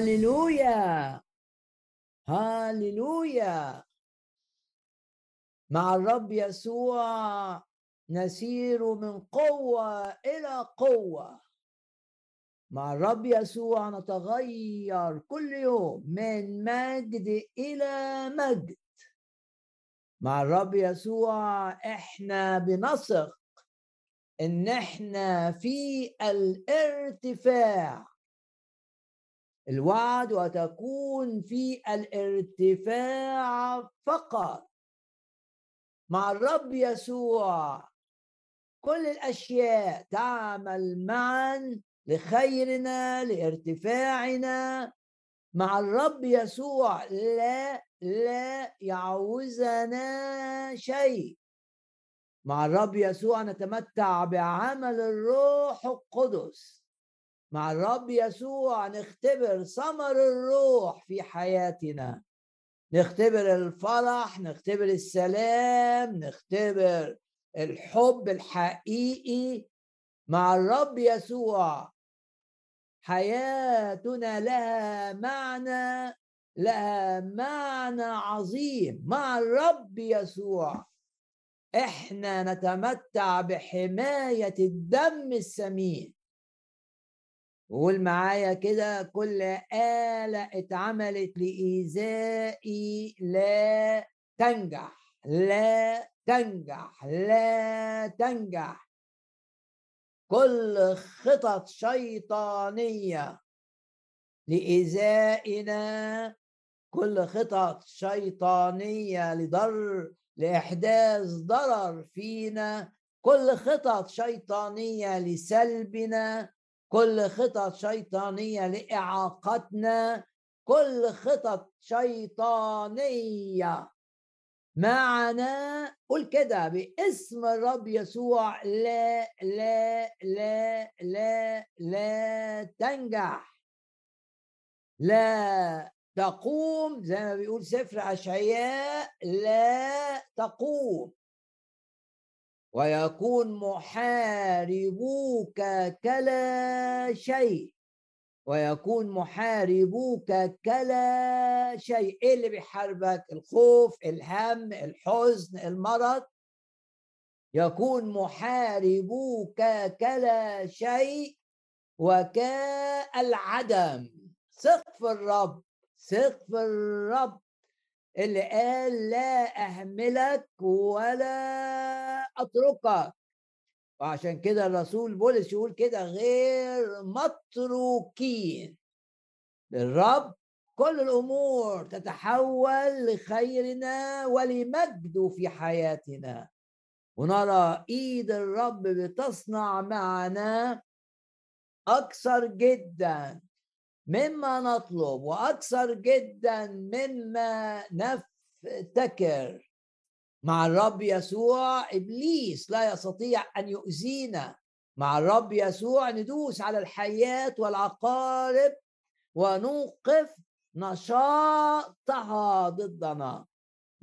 هاليلويا هاليلويا مع الرب يسوع نسير من قوة إلى قوة. مع الرب يسوع نتغير كل يوم من مجد إلى مجد. مع الرب يسوع إحنا بنثق إن إحنا في الارتفاع. الوعد وتكون في الارتفاع فقط. مع الرب يسوع كل الأشياء تعمل معا لخيرنا لارتفاعنا. مع الرب يسوع لا لا يعوزنا شيء. مع الرب يسوع نتمتع بعمل الروح القدس. مع الرب يسوع نختبر ثمر الروح في حياتنا. نختبر الفرح نختبر السلام نختبر الحب الحقيقي. مع الرب يسوع حياتنا لها معنى لها معنى عظيم. مع الرب يسوع إحنا نتمتع بحماية الدم السمين. قول معايا كده كل آلة اتعملت لإيذائي لا تنجح لا تنجح لا تنجح. كل خطط شيطانية لإيذائنا كل خطط شيطانية لضر لإحداث ضرر فينا كل خطط شيطانية لسلبنا. كل خطط شيطانية لإعاقتنا كل خطط شيطانية. معنا قول كده باسم الرب يسوع لا لا لا لا لا تنجح. لا تقوم زي ما بيقول سفر أشعياء لا تقوم. ويكون محاربوك كلا شيء. ويكون محاربوك كلا شيء. إيه اللي بيحاربك؟ الخوف الهم الحزن المرض؟ يكون محاربوك كلا شيء وكالعدم. ثق في الرب ثق في الرب. اللي قال لا أهملك ولا أتركك. وعشان كده الرسول بولس يقول كده غير متروكين. للرب كل الأمور تتحول لخيرنا ولمجده في حياتنا. ونرى إيد الرب بتصنع معنا أكثر جدا. مما نطلب وأكثر جدا مما نفتكر. مع الرب يسوع إبليس لا يستطيع أن يؤذينا. مع الرب يسوع ندوس على الحياة والعقارب ونوقف نشاطها ضدنا.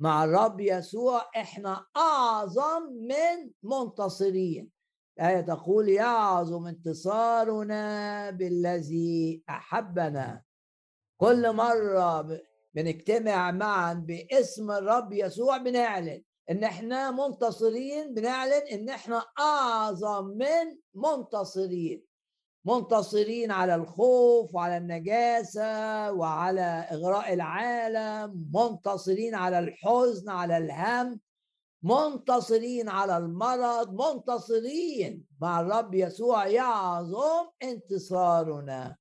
مع الرب يسوع إحنا أعظم من منتصرين. الآية تقول يعظم انتصارنا بالذي أحبنا؟ كل مرة بنجتمع معا باسم الرب يسوع بنعلن إن إحنا منتصرين بنعلن إن إحنا أعظم من منتصرين. منتصرين على الخوف وعلى النجاسة وعلى إغراء العالم. منتصرين على الحزن على الهم. منتصرين على المرض منتصرين. مع الرب يسوع يعظم انتصارنا.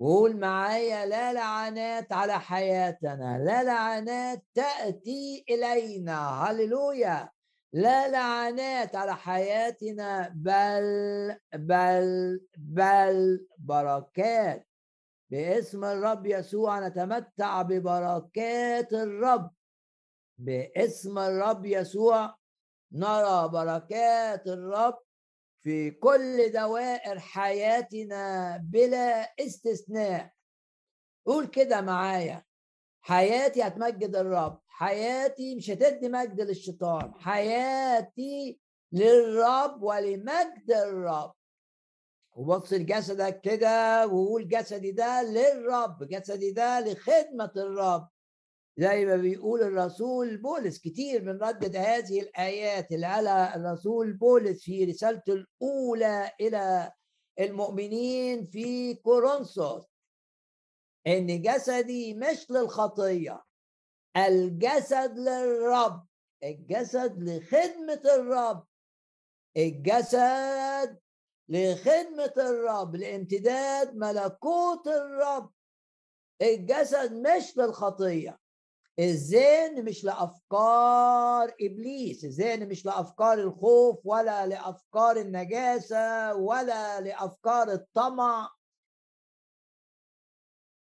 قول معايا لا لعنات على حياتنا لا لعنات تأتي إلينا. هللويا. لا لعنات على حياتنا بل بل بل بركات. باسم الرب يسوع نتمتع ببركات الرب. باسم الرب يسوع. نرى بركات الرب في كل دوائر حياتنا بلا استثناء. قول كده معايا. حياتي هتمجد الرب. حياتي مش هتدي مجد للشيطان. حياتي للرب ولمجد الرب. وبص لجسدك كده وقول جسدي ده للرب. جسدي ده لخدمة الرب. زي ما بيقول الرسول بولس كتير من ردد هذه الآيات اللي قالها الرسول بولس في رسالته الأولى إلى المؤمنين في كورنثوس إن جسدي مش للخطية الجسد للرب الجسد لخدمة الرب الجسد لخدمة الرب لامتداد ملكوت الرب الجسد مش للخطية. الذهن مش لأفكار إبليس الذهن مش لأفكار الخوف ولا لأفكار النجاسة ولا لأفكار الطمع.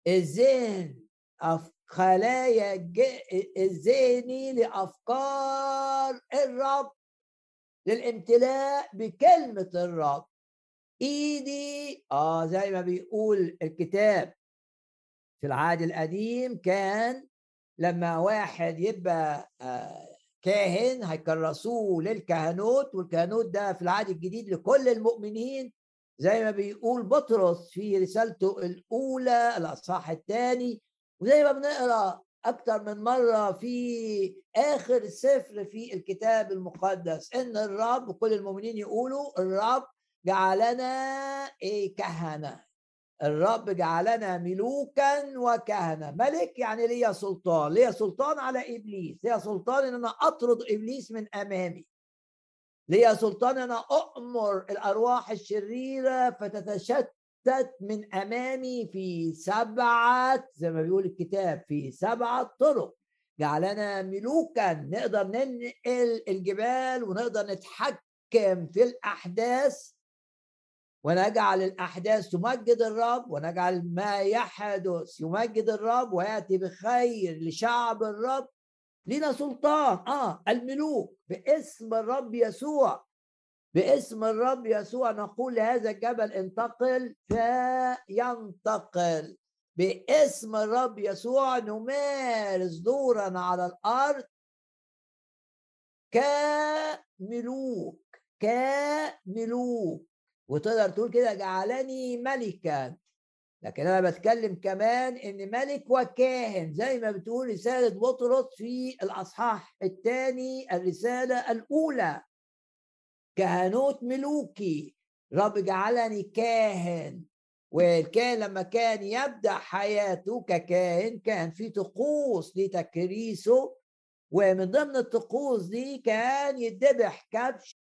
الذهن خلايا الذهني لأفكار الرب للامتلاء بكلمة الرب. إيدي آه زي ما بيقول الكتاب في العهد القديم كان لما واحد يبقى آه كاهن هيكرسوه للكهنوت والكهنوت ده في العهد الجديد لكل المؤمنين زي ما بيقول بطرس في رسالته الأولى الأصحاح الثاني وزي ما بنقرأ أكثر من مرة في آخر سفر في الكتاب المقدس إن الرب وكل المؤمنين يقولوا الرب جعلنا إيه كهنة. الرب جعلنا ملوكا وكهنة. ملك يعني ليا سلطان. ليا سلطان على إبليس. ليا سلطان إن أنا أطرد إبليس من أمامي. ليا سلطان إن أنا اامر الأرواح الشريرة فتتشتت من أمامي في سبعة زي ما بيقول الكتاب في سبعة طرق. جعلنا ملوكا. نقدر ننقل الجبال ونقدر نتحكم في الأحداث. ونجعل الأحداث تمجد الرب ونجعل ما يحدث يمجد الرب ويأتي بخير لشعب الرب لنا سلطان. آه الملوك باسم الرب يسوع باسم الرب يسوع نقول لهذا الجبل انتقل. فينتقل باسم الرب يسوع نمارس دورنا على الأرض كملوك كملوك. وتقدر تقول كده جعلني ملكا. لكن أنا بتكلم كمان إن ملك وكاهن زي ما بتقول رسالة بطرس في الأصحاح الثاني الرسالة الأولى. كهنوت ملوكي رب جعلني كاهن. والكاهن لما كان يبدأ حياته ككاهن كان في طقوس لتكريسه ومن ضمن الطقوس دي كان يذبح كبش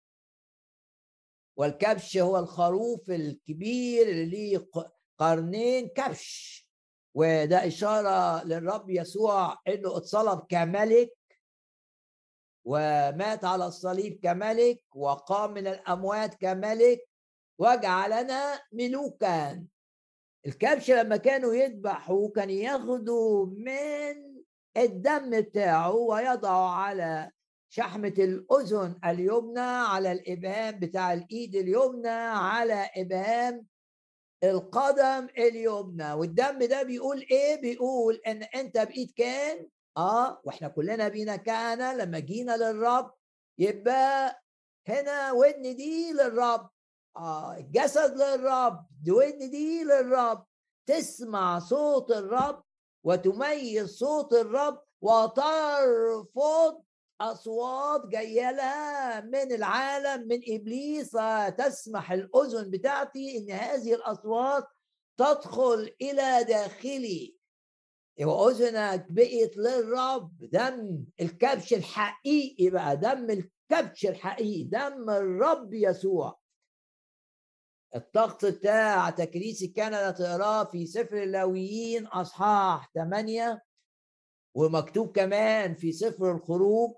والكبش هو الخروف الكبير اللي ليه قرنين كبش. وده إشارة للرب يسوع إنه اتصلب كملك ومات على الصليب كملك وقام من الأموات كملك وجعلنا ملوكا. الكبش لما كانوا يذبحوا كان ياخدوا من الدم بتاعه ويضعوا على شحمة الأذن اليمنى على الإبهام بتاع الإيد اليمنى على إبهام القدم اليمنى والدم ده بيقول إيه؟ بيقول إن أنت بإيد كان آه وإحنا كلنا بينا كهنة لما جينا للرب يبقى هنا ودن دي للرب آه الجسد للرب ودن دي للرب تسمع صوت الرب وتميز صوت الرب وترفض أصوات جاية لها من العالم من إبليس تسمح الأذن بتاعتي إن هذه الأصوات تدخل إلى داخلي. وأذنك بقيت للرب دم الكبش الحقيقي بقى دم الكبش الحقيقي دم الرب يسوع. الطقس بتاع تكريس الكندا تقراه في سفر اللاويين أصحاح 8 ومكتوب كمان في سفر الخروج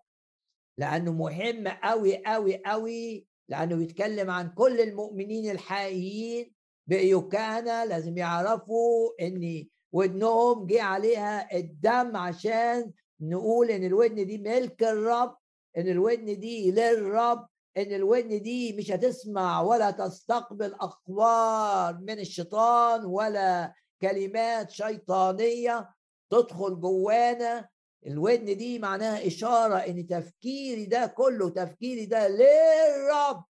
لأنه مهم قوي قوي قوي لأنه بيتكلم عن كل المؤمنين الحقيقيين بقيوا كهنه لازم يعرفوا إن ودنهم جه عليها الدم عشان نقول إن الودن دي ملك الرب إن الودن دي للرب إن الودن دي مش هتسمع ولا تستقبل أخبار من الشيطان ولا كلمات شيطانية تدخل جوانا. الودن دي معناها إشارة إن تفكيري ده كله تفكيري ده للرب.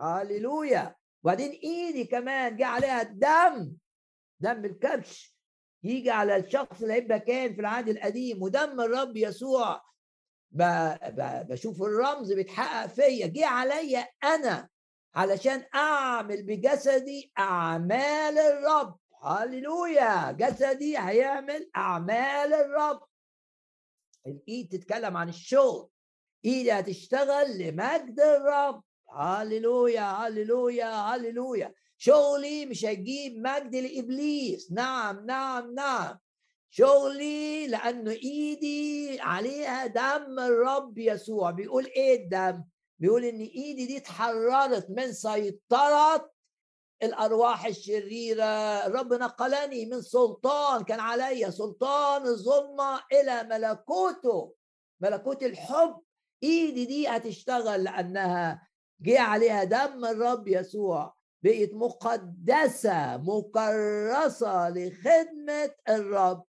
هللويا وبعدين إيدي كمان جه عليها الدم دم الكبش. يجي على الشخص اللي هيبقى كان في العهد القديم ودم الرب يسوع. بشوف الرمز بيتحقق فيا. جه عليا أنا علشان أعمل بجسدي أعمال الرب. هللويا جسدي هيعمل أعمال الرب. الايد تتكلم عن الشغل؟ ايدي هتشتغل لمجد الرب. هللويا هللويا هللويا. شغلي مش هيجيب مجد لإبليس. نعم نعم نعم. شغلي لأنه إيدي عليها دم الرب يسوع. بيقول إيه الدم؟ بيقول إن إيدي دي اتحررت من سيطرة الأرواح الشريرة. الرب نقلني من سلطان كان علي سلطان الظلمه إلى ملكوته. ملكوت الحب. إيدي دي هتشتغل لأنها جه عليها دم الرب يسوع بقت مقدسة مكرسة لخدمة الرب.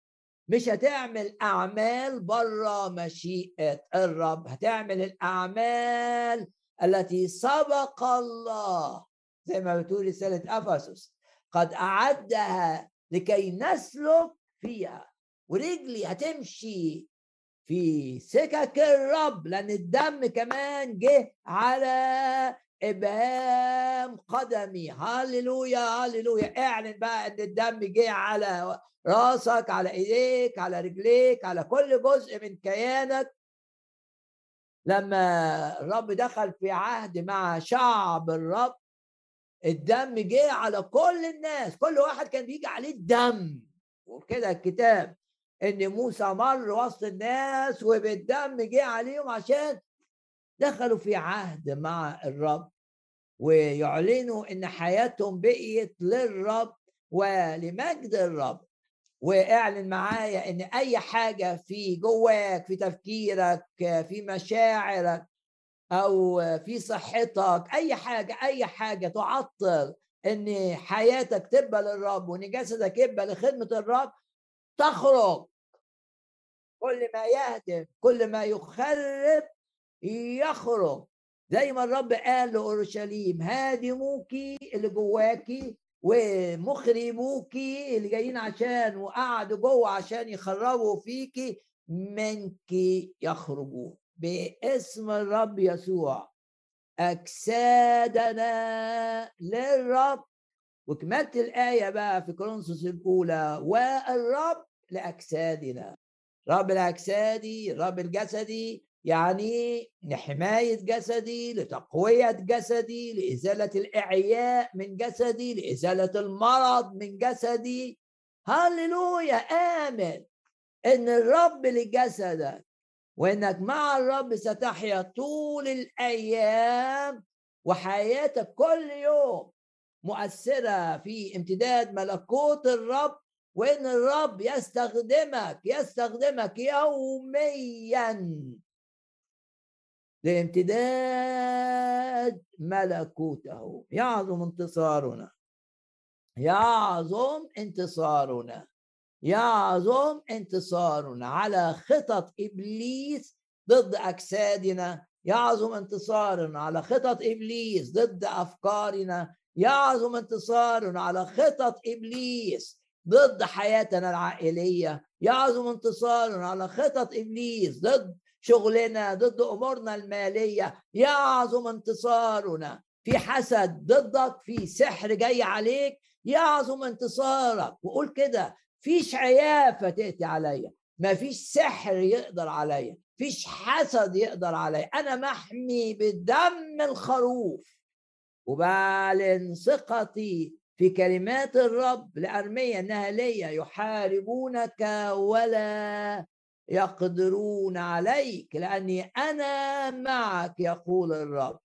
مش هتعمل أعمال بره مشيئة الرب هتعمل الأعمال التي سبق الله. زي ما بتقول رسالة أفسس. قد أعدها لكي نسلك فيها ورجلي هتمشي في سكك الرب لأن الدم كمان جه على إبهام قدمي. هللويا هللويا اعلن بقى إن الدم جه على راسك على إيديك على رجليك على كل جزء من كيانك. لما الرب دخل في عهد مع شعب الرب الدم جه على كل الناس كل واحد كان بيجي عليه الدم. وكده الكتاب إن موسى مر وسط الناس وبالدم جه عليهم عشان دخلوا في عهد مع الرب ويعلنوا إن حياتهم بقيت للرب ولمجد الرب. واعلن معايا إن أي حاجة في جواك في تفكيرك في مشاعرك أو في صحتك أي حاجة أي حاجة تعطل إن حياتك تبقى للرب وإن جسدك يبقى لخدمة الرب تخرج. كل ما يهدم كل ما يخرب يخرج. زي ما الرب قال لأورشليم هادموكي اللي جواكي ومخربوكي اللي جايين عشان وقعدوا جوه عشان يخربوا فيكي منك يخرجون. باسم الرب يسوع. أجسادنا للرب. وكملت الآية بقى في كورنثوس الأولى. والرب لأجسادنا. رب الاجسادي الرب الجسدي يعني لحماية جسدي لتقوية جسدي لإزالة الإعياء من جسدي لإزالة المرض من جسدي. هللويا آمن إن الرب لجسدك وإنك مع الرب ستحيا طول الأيام وحياتك كل يوم. مؤثرة في امتداد ملكوت الرب وإن الرب يستخدمك يستخدمك يوميا لامتداد ملكوته. يعظم انتصارنا. يعظم انتصارنا. يعظم انتصارنا على خطط إبليس ضد أجسادنا يعظم انتصارنا على خطط إبليس ضد أفكارنا يعظم انتصارنا على خطط إبليس ضد حياتنا العائلية يعظم انتصارنا على خطط إبليس ضد شغلنا ضد أمورنا المالية يعظم انتصارنا في حسد ضدك في سحر جاي عليك يعظم انتصارك. وقول كده فيش عيافة تأتي عليا. ما فيش سحر يقدر عليا. فيش حسد يقدر عليا. أنا محمي بدم الخروف. وبعلن ثقتي في كلمات الرب لأرمية أنها ليا يحاربونك ولا يقدرون عليك. لأني أنا معك يقول الرب.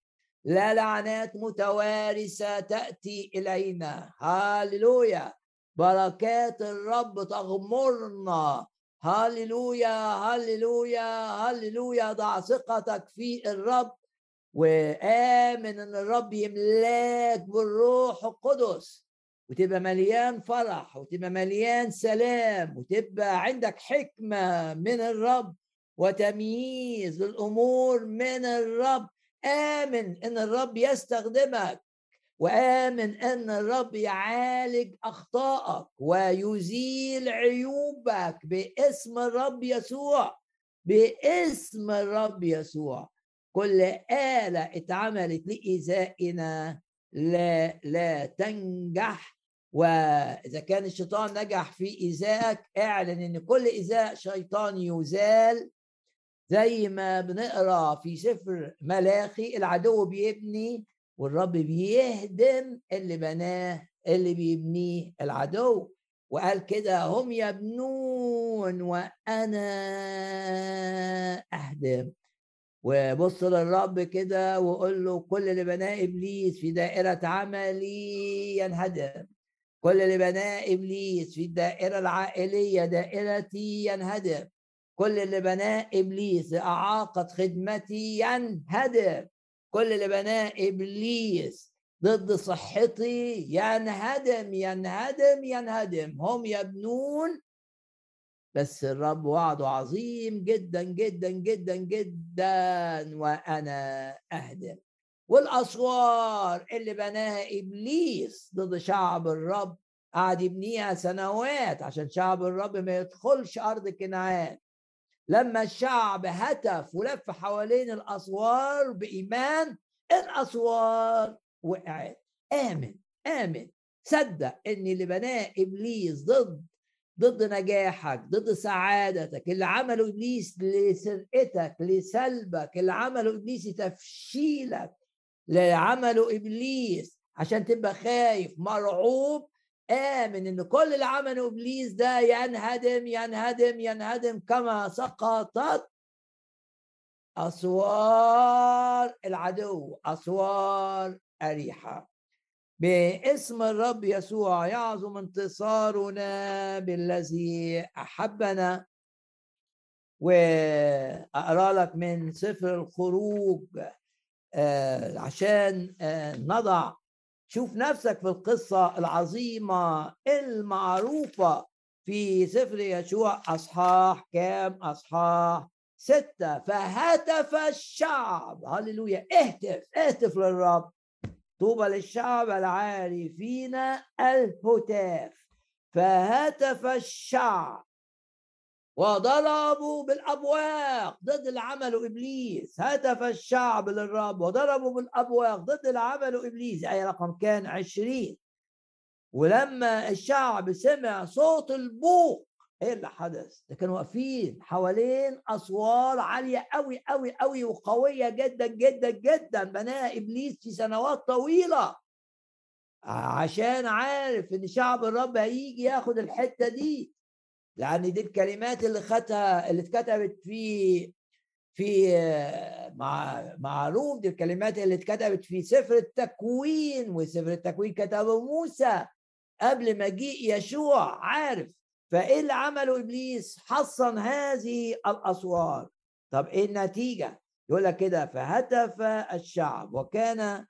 لا لعنات متوارثة تأتي إلينا. هاللويا. بركات الرب تغمرنا. هاللويا هاللويا هاللويا ضع ثقتك في الرب وآمن إن الرب يملاك بالروح القدس. وتبقى مليان فرح وتبقى مليان سلام وتبقى عندك حكمة من الرب وتمييز الأمور من الرب. آمن إن الرب يستخدمك وآمن أن الرب يعالج أخطائك ويزيل عيوبك باسم الرب يسوع باسم الرب يسوع. كل آلة اتعملت لإيذائنا لا لا تنجح. وإذا كان الشيطان نجح في إيذائك اعلن إن كل إيذاء شيطاني يزال. زي ما بنقرأ في سفر ملاخي العدو بيبني والرب بيهدم اللي بناه اللي بيبنيه العدو. وقال كده هم يبنون وأنا أهدم. وبص للرب كده وقول له كل اللي بناه إبليس في دائرة عملي ينهدم. كل اللي بناه إبليس في الدائرة العائلية دائرتي ينهدم. كل اللي بناه إبليس اعاقه خدمتي ينهدم. كل اللي بناه إبليس ضد صحتي. ينهدم ينهدم ينهدم هم يبنون. بس الرب وعده عظيم جدا جدا جدا جدا. وأنا أهدم. والأسوار اللي بناها إبليس ضد شعب الرب. قعد يبنيها سنوات عشان شعب الرب ما يدخلش أرض كنعان. لما الشعب هتف ولف حوالين الأسوار بإيمان الأسوار وقعت. آمن آمن. صدق إن اللي بناه إبليس ضد ضد نجاحك ضد سعادتك اللي عمله إبليس لسرقتك لسلبك اللي عمله إبليس لتفشيلك اللي عمله إبليس عشان تبقى خايف مرعوب آمن إن كل اللي عمله إبليس ده ينهدم ينهدم ينهدم كما سقطت أسوار العدو أسوار أريحة. باسم الرب يسوع يعظم انتصارنا بالذي أحبنا. وأقرأ لك من سفر الخروج آه، عشان آه، نضع شوف نفسك في القصة العظيمة المعروفة في سفر يشوع. أصحاح كام؟ أصحاح ستة. فهتف الشعب. هللويا. اهتف. اهتف للرب. طوبى للشعب العارفين الهتاف. فهتف الشعب. وضربوا بالأبواق ضد اللي عمله إبليس. هتف الشعب للرب وضربوا بالأبواق ضد اللي عمله إبليس. أي رقم كان؟ عشرين. ولما الشعب سمع صوت البوق إيه اللي حدث؟ ده كانوا واقفين حوالين أسوار عالية قوي قوي قوي وقوية جدا جدا جدا. بناها إبليس في سنوات طويلة. عشان عارف إن شعب الرب هيجي ياخد الحتة دي. لأن دي الكلمات اللي خدها اللي اتكتبت في في مع معروف دي الكلمات اللي اتكتبت في سفر التكوين وسفر التكوين كتبه موسى قبل مجيء يشوع عارف؟ فإيه اللي عمله إبليس؟ حصن هذه الأسوار. طب إيه النتيجة؟ يقول لك كده فهتف الشعب وكان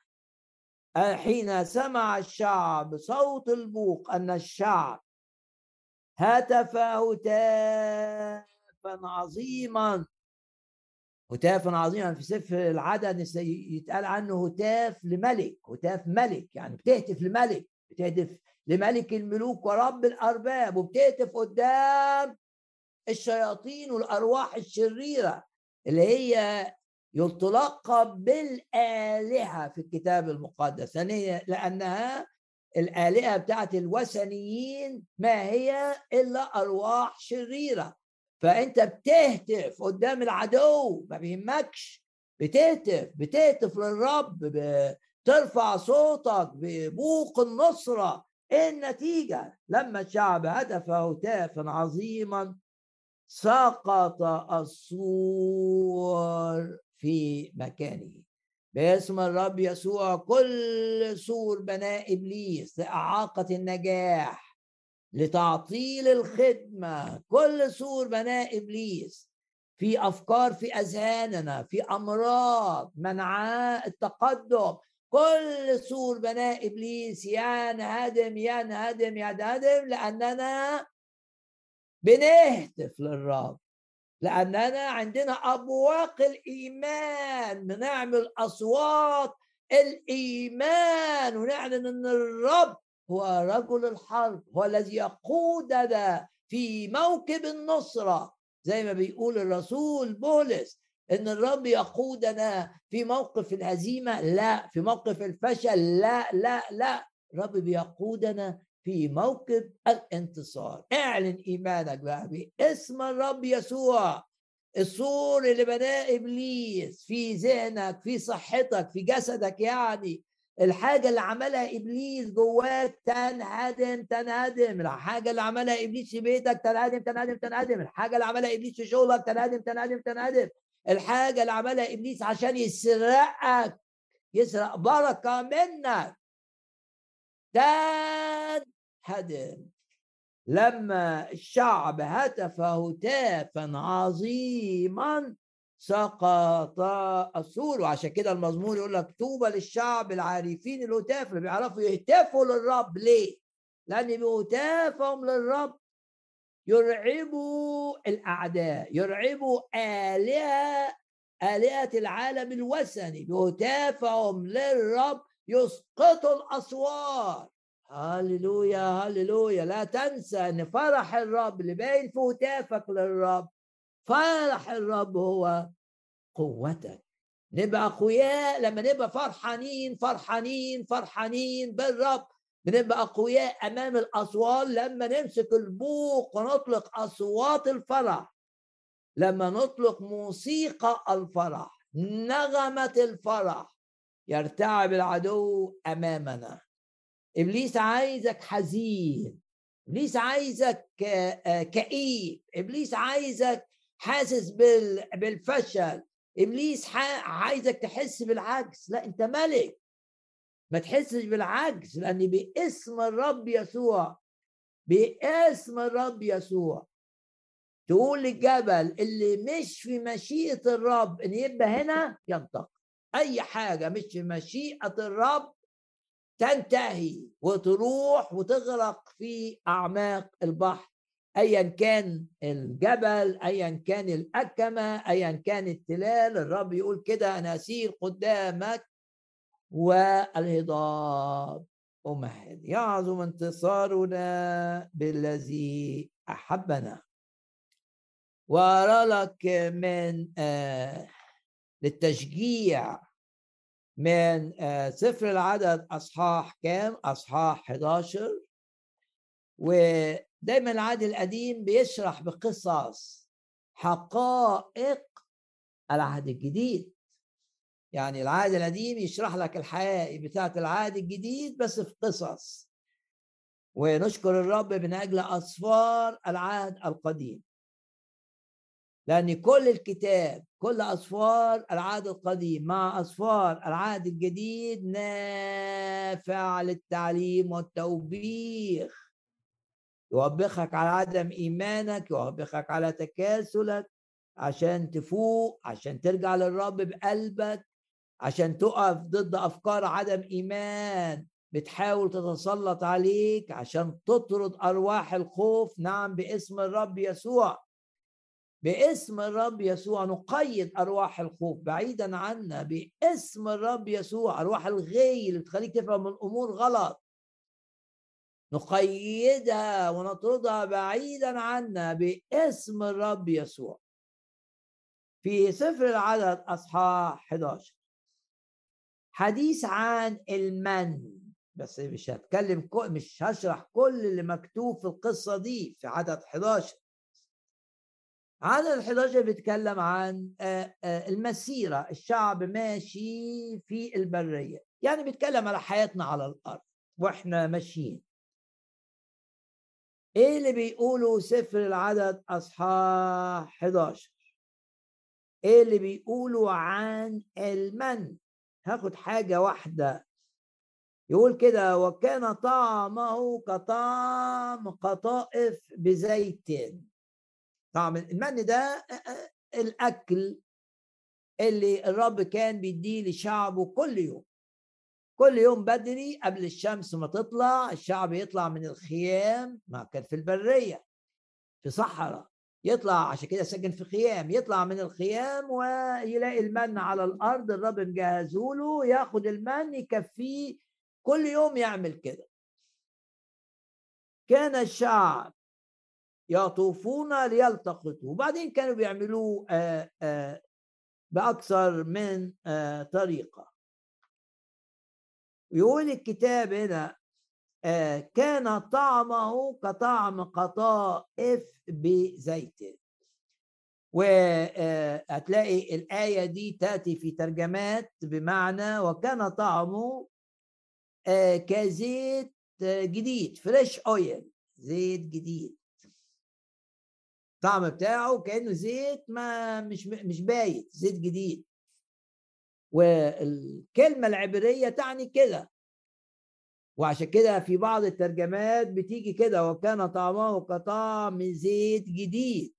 حين سمع الشعب صوت البوق أن الشعب هتف هتافا عظيما. هتافا عظيما في سفر العدد يتقال عنه هتاف لملك هتاف ملك يعني بتهتف لملك بتهتف لملك الملوك ورب الأرباب وبتهتف قدام الشياطين والأرواح الشريرة اللي هي يتلقب بالآلهة في الكتاب المقدس يعني لأنها الآلهة بتاعت الوثنيين ما هي إلا أرواح شريرة. فأنت بتهتف قدام العدو ما بيهمكش. بتهتف بتهتف للرب بترفع صوتك ببوق النصرة. إيه النتيجة؟ لما الشعب هتف هتافا عظيما سقط السور في مكانه. باسم الرب يسوع كل سور بناء إبليس لإعاقة النجاح لتعطيل الخدمة كل سور بناء إبليس في أفكار في أذهاننا في أمراض منعاء التقدم كل سور بناء إبليس ينهدم ينهدم ينهدم لأننا بنهتف للرب. لأننا عندنا أبواق الإيمان بنعمل أصوات الإيمان ونعلن إن الرب هو رجل الحرب هو الذي يقودنا في موكب النصرة. زي ما بيقول الرسول بولس إن الرب يقودنا في موقف الهزيمة لا في موقف الفشل لا لا لا. الرب بيقودنا في موكب الانتصار. اعلن إيمانك بقى باسم الرب يسوع. السور اللي بناه إبليس في ذهنك في صحتك في جسدك يعني. الحاجة اللي عملها إبليس جواك تنهدم تنهدم. الحاجة اللي عملها إبليس في بيتك تنهدم تنهدم تنهدم. الحاجة اللي عملها إبليس في شغلك تنهدم تنهدم تنهدم. الحاجة اللي عملها إبليس عشان يسرقك يسرق بركة منك. تنهدم لما الشعب هتف هتافا عظيما سقط السور. وعشان كده المزمور يقول لك طوبى للشعب العارفين الهتاف اللي بيعرفوا يهتفوا للرب. ليه؟ لأن بهتافهم للرب يرعبوا الأعداء يرعبوا آلهة آلهة العالم الوثني. بهتافهم للرب يسقطوا الأسوار. هللويا هللويا لا تنسى إن فرح الرب اللي باين في هتافك للرب فرح الرب هو قوتك. نبقى أقوياء. لما نبقى فرحانين فرحانين فرحانين بالرب بنبقى أقوياء أمام الأصوات. لما نمسك البوق ونطلق أصوات الفرح لما نطلق موسيقى الفرح نغمة الفرح يرتعب العدو أمامنا. إبليس عايزك حزين إبليس عايزك آه، كئيب إبليس عايزك حاسس بالفشل إبليس عايزك تحس بالعجز. لا أنت ملك. ما تحسش بالعجز لأن باسم الرب يسوع باسم الرب يسوع. تقول للجبل اللي مش في مشيئة الرب إن يبقى هنا ينطق. أي حاجة مش في مشيئة الرب تنتهي وتروح وتغرق في أعماق البحر ايا كان الجبل ايا كان الأكمة ايا كان التلال الرب يقول كده أنا أسير قدامك والهضاب. أمهد يعظم انتصارنا بالذي أحبنا. وأرى لك من آه للتشجيع من آه سفر العدد أصحاح كام؟ أصحاح 11 ودايما العهد القديم بيشرح بقصص حقائق العهد الجديد. يعني العهد القديم يشرح لك الحياة بتاعة العهد الجديد بس في قصص. ونشكر الرب من أجل أسفار العهد القديم. لأن كل الكتاب كل أسفار العهد القديم مع أسفار العهد الجديد نافع للتعليم والتوبيخ. يوبخك على عدم إيمانك يوبخك على تكاسلك عشان تفوق عشان ترجع للرب بقلبك عشان تقف ضد أفكار عدم إيمان. بتحاول تتسلط عليك عشان تطرد أرواح الخوف. نعم باسم الرب يسوع. باسم الرب يسوع نقيد أرواح الخوف بعيدا عنا باسم الرب يسوع أرواح الغي اللي بتخليك تفهم الأمور غلط. نقيدها ونطردها بعيدا عنا باسم الرب يسوع. في سفر العدد أصحاح 11 حديث عن المن. بس مش هتكلم مش هشرح كل اللي مكتوب في القصة دي في عدد 11 عدد 11 بيتكلم عن المسيرة الشعب ماشي في البرية. يعني بيتكلم على حياتنا على الأرض وإحنا ماشيين. إيه اللي بيقوله سفر العدد أصحاح 11 إيه اللي بيقوله عن المن؟ هاخد حاجة واحدة. يقول كده وكان طعمه كطعم قطائف بزيت. طعم المن ده الأكل اللي الرب كان بيديه لشعبه كل يوم. كل يوم بدري قبل الشمس ما تطلع الشعب يطلع من الخيام ما كان في البرية في صحراء يطلع عشان كده ساكن في خيام يطلع من الخيام ويلاقي المن على الأرض الرب مجهزه له ياخد المن يكفيه كل يوم يعمل كده. كان الشعب يطوفون ليلتقطوا. وبعدين كانوا بيعملوه آه، آه، بأكثر من آه، طريقة. يقول الكتاب هنا كان طعمه كطعم قطائف بزيت. وهتلاقي الآية دي تأتي في ترجمات بمعنى وكان طعمه كزيت جديد فريش اويل زيت جديد. الطعم بتاعه كأنه زيت ما مش مش بايت زيت جديد. والكلمة العبرية تعني كده. وعشان كده في بعض الترجمات بتيجي كده وكان طعمه كطعم زيت جديد.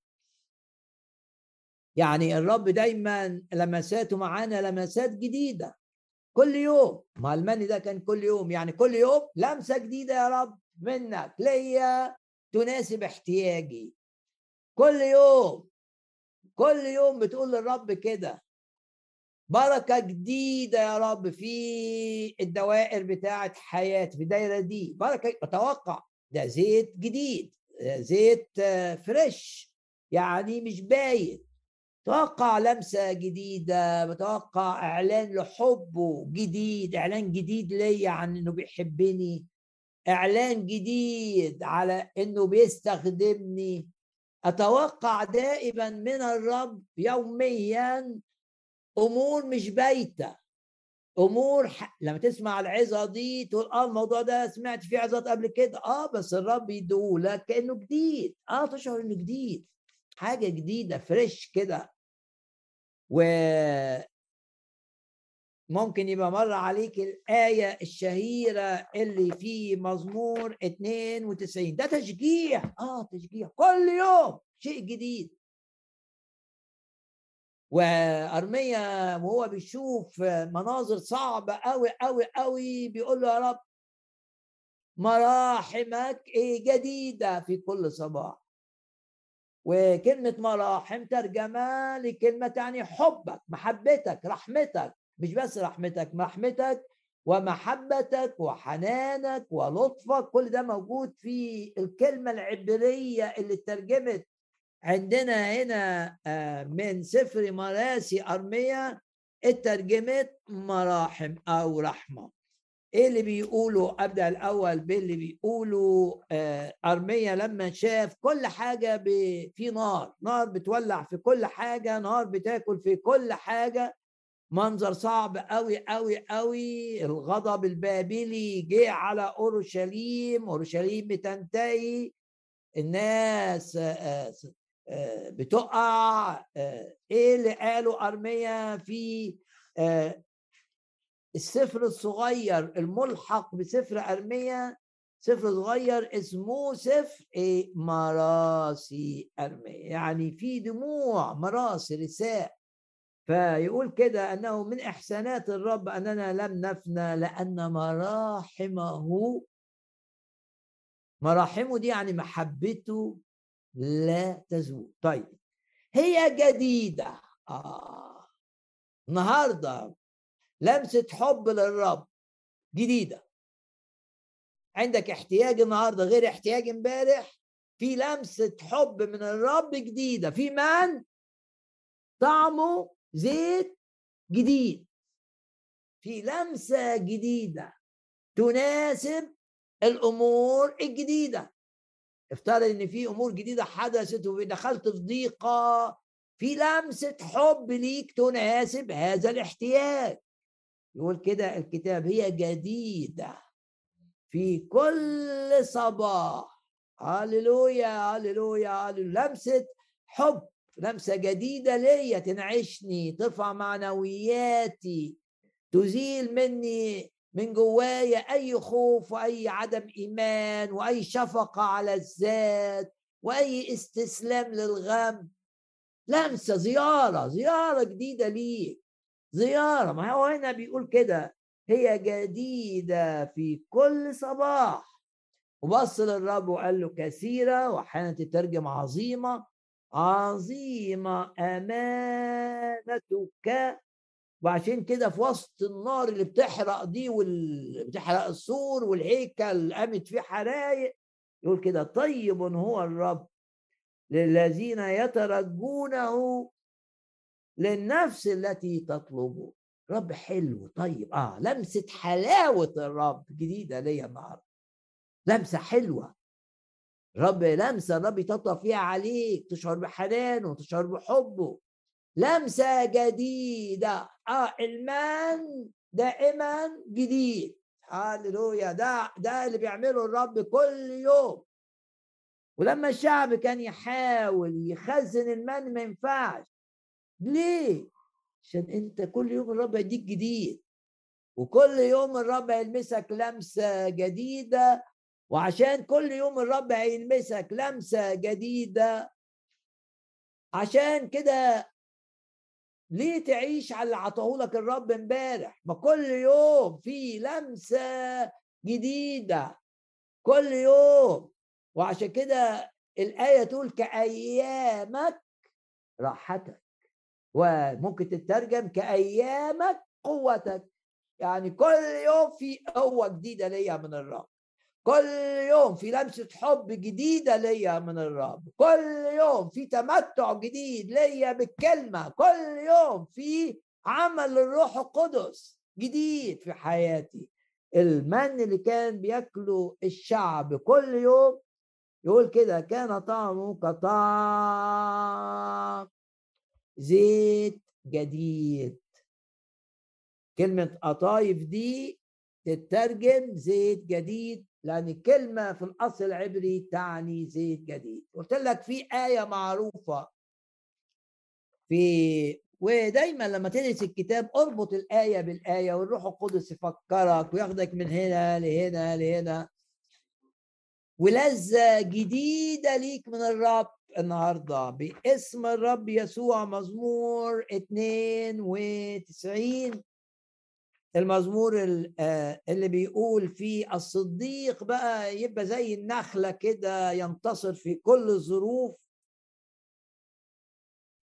يعني الرب دايما لمساته معانا لمسات جديدة. كل يوم. ما المني ده كان كل يوم. يعني كل يوم لمسة جديدة يا رب منك. ليا تناسب احتياجي. كل يوم كل يوم بتقول للرب كده. بركة جديدة يا رب في الدوائر بتاعة حياتي في الدايرة دي. بركة أتوقع ده زيت جديد زيت فريش يعني مش باين. توقع لمسة جديدة بتوقع إعلان لحبه جديد إعلان جديد ليا عن إنه بيحبني. إعلان جديد على إنه بيستخدمني. أتوقع دائما من الرب يوميا أمور مش بايتة. أمور ح... لما تسمع العظة دي تقول آه الموضوع ده سمعت فيه عظات قبل كده. آه بس الرب يديهولك كأنه جديد. آه تشعر إنه جديد. حاجة جديدة فريش كده. و ممكن يبقى مر عليك الآية الشهيرة اللي في مزمور 92 ده تشجيع. آه تشجيع. كل يوم شيء جديد. وأرميا وهو بيشوف مناظر صعبة قوي قوي قوي بيقول له يا رب مراحمك إيه جديدة في كل صباح. وكلمة مراحم ترجمة لكلمة يعني حبك محبتك رحمتك. مش بس رحمتك رحمتك ومحبتك وحنانك ولطفك كل ده موجود في الكلمة العبرية اللي ترجمت عندنا هنا آه، من سفر مراسي أرمية اترجمت مراحم أو رحمة. إيه اللي بيقوله؟ أبدأ الأول باللي بيقوله آه، ارميا لما شاف كل حاجة في نار نار بتولع في كل حاجة نار بتاكل في كل حاجة منظر صعب قوي قوي قوي الغضب البابلي جه على أورشليم أورشليم بتنتهي. الناس آه، آه، بتقع. إيه اللي قاله أرميا في السفر الصغير الملحق بسفر أرمية سفر صغير اسمه سفر إيه مراسي أرمية يعني في دموع مراسي رساء. فيقول كده أنه من إحسانات الرب أننا لم نفنى لأن مراحمه مراحمه دي يعني محبته لا تزول. طيب هي جديدة. آه. النهارده لمسة حب للرب جديدة. عندك احتياج النهارده غير احتياج امبارح؟ في لمسة حب من الرب جديدة. في من؟ طعمه زيت جديد. في لمسة جديدة تناسب الأمور الجديدة. افترض إن في أمور جديدة حدثت ودخلت في ضيقة في لمسة حب ليك تناسب هذا الاحتياج. يقول كده الكتاب هي جديدة في كل صباح. هللويا هللويا. لمسة حب. لمسة جديدة ليا تنعشني ترفع معنوياتي تزيل مني من جوايا أي خوف وأي عدم إيمان وأي شفقة على الذات وأي استسلام للغم. لمسة زيارة زيارة جديدة ليك. زيارة ما هو هنا بيقول كده هي جديدة في كل صباح. وبص للرب وقال له كثيرة وأحيانا تترجم عظيمة عظيمة أمانتك. وعشان كده في وسط النار اللي بتحرق دي واللي بتحرق السور والهيكل قامت فيه حرايق يقول كده طيب هو الرب للذين يترجونه للنفس التي تطلبه. رب حلو طيب آه لمسة حلاوة الرب جديدة ليا النهارده. لمسة حلوة. رب لمسة الرب يطبطب فيها عليك تشعر بحنانه تشعر بحبه. لمسة جديدة. آه إلمان دائما جديد. هللويا ده ده اللي بيعمله الرب كل يوم. ولما الشعب كان يحاول يخزن المن ما ينفعش. ليه؟ عشان أنت كل يوم الرب يديك جديد. وكل يوم الرب هيلمسك لمسة جديدة وعشان كل يوم الرب هيلمسك لمسة جديدة. عشان كده ليه تعيش على اللي عطاهولك الرب امبارح؟ ما كل يوم في لمسة جديدة. كل يوم. وعشان كده الآية تقول كأيامك راحتك. وممكن تترجم كأيامك قوتك. يعني كل يوم في قوة جديدة ليا من الرب. كل يوم في لمسة حب جديدة ليا من الرب. كل يوم في تمتع جديد ليا بالكلمة. كل يوم في عمل الروح القدس جديد في حياتي. المن اللي كان بياكله الشعب كل يوم يقول كده كان طعمه كطعم زيت جديد. كلمة قطايف دي تترجم زيت جديد لأن الكلمة في الأصل العبري تعني زيت جديد. قلت لك في آية معروفة. في ودايما لما تدرس الكتاب أربط الآية بالآية والروح القدس يفكرك وياخدك من هنا لهنا لهنا. ولذة جديدة ليك من الرب النهاردة باسم الرب يسوع مزمور 92 المزمور آه، اللي بيقول فيه الصديق بقى يبقى زي النخلة كده ينتصر في كل الظروف.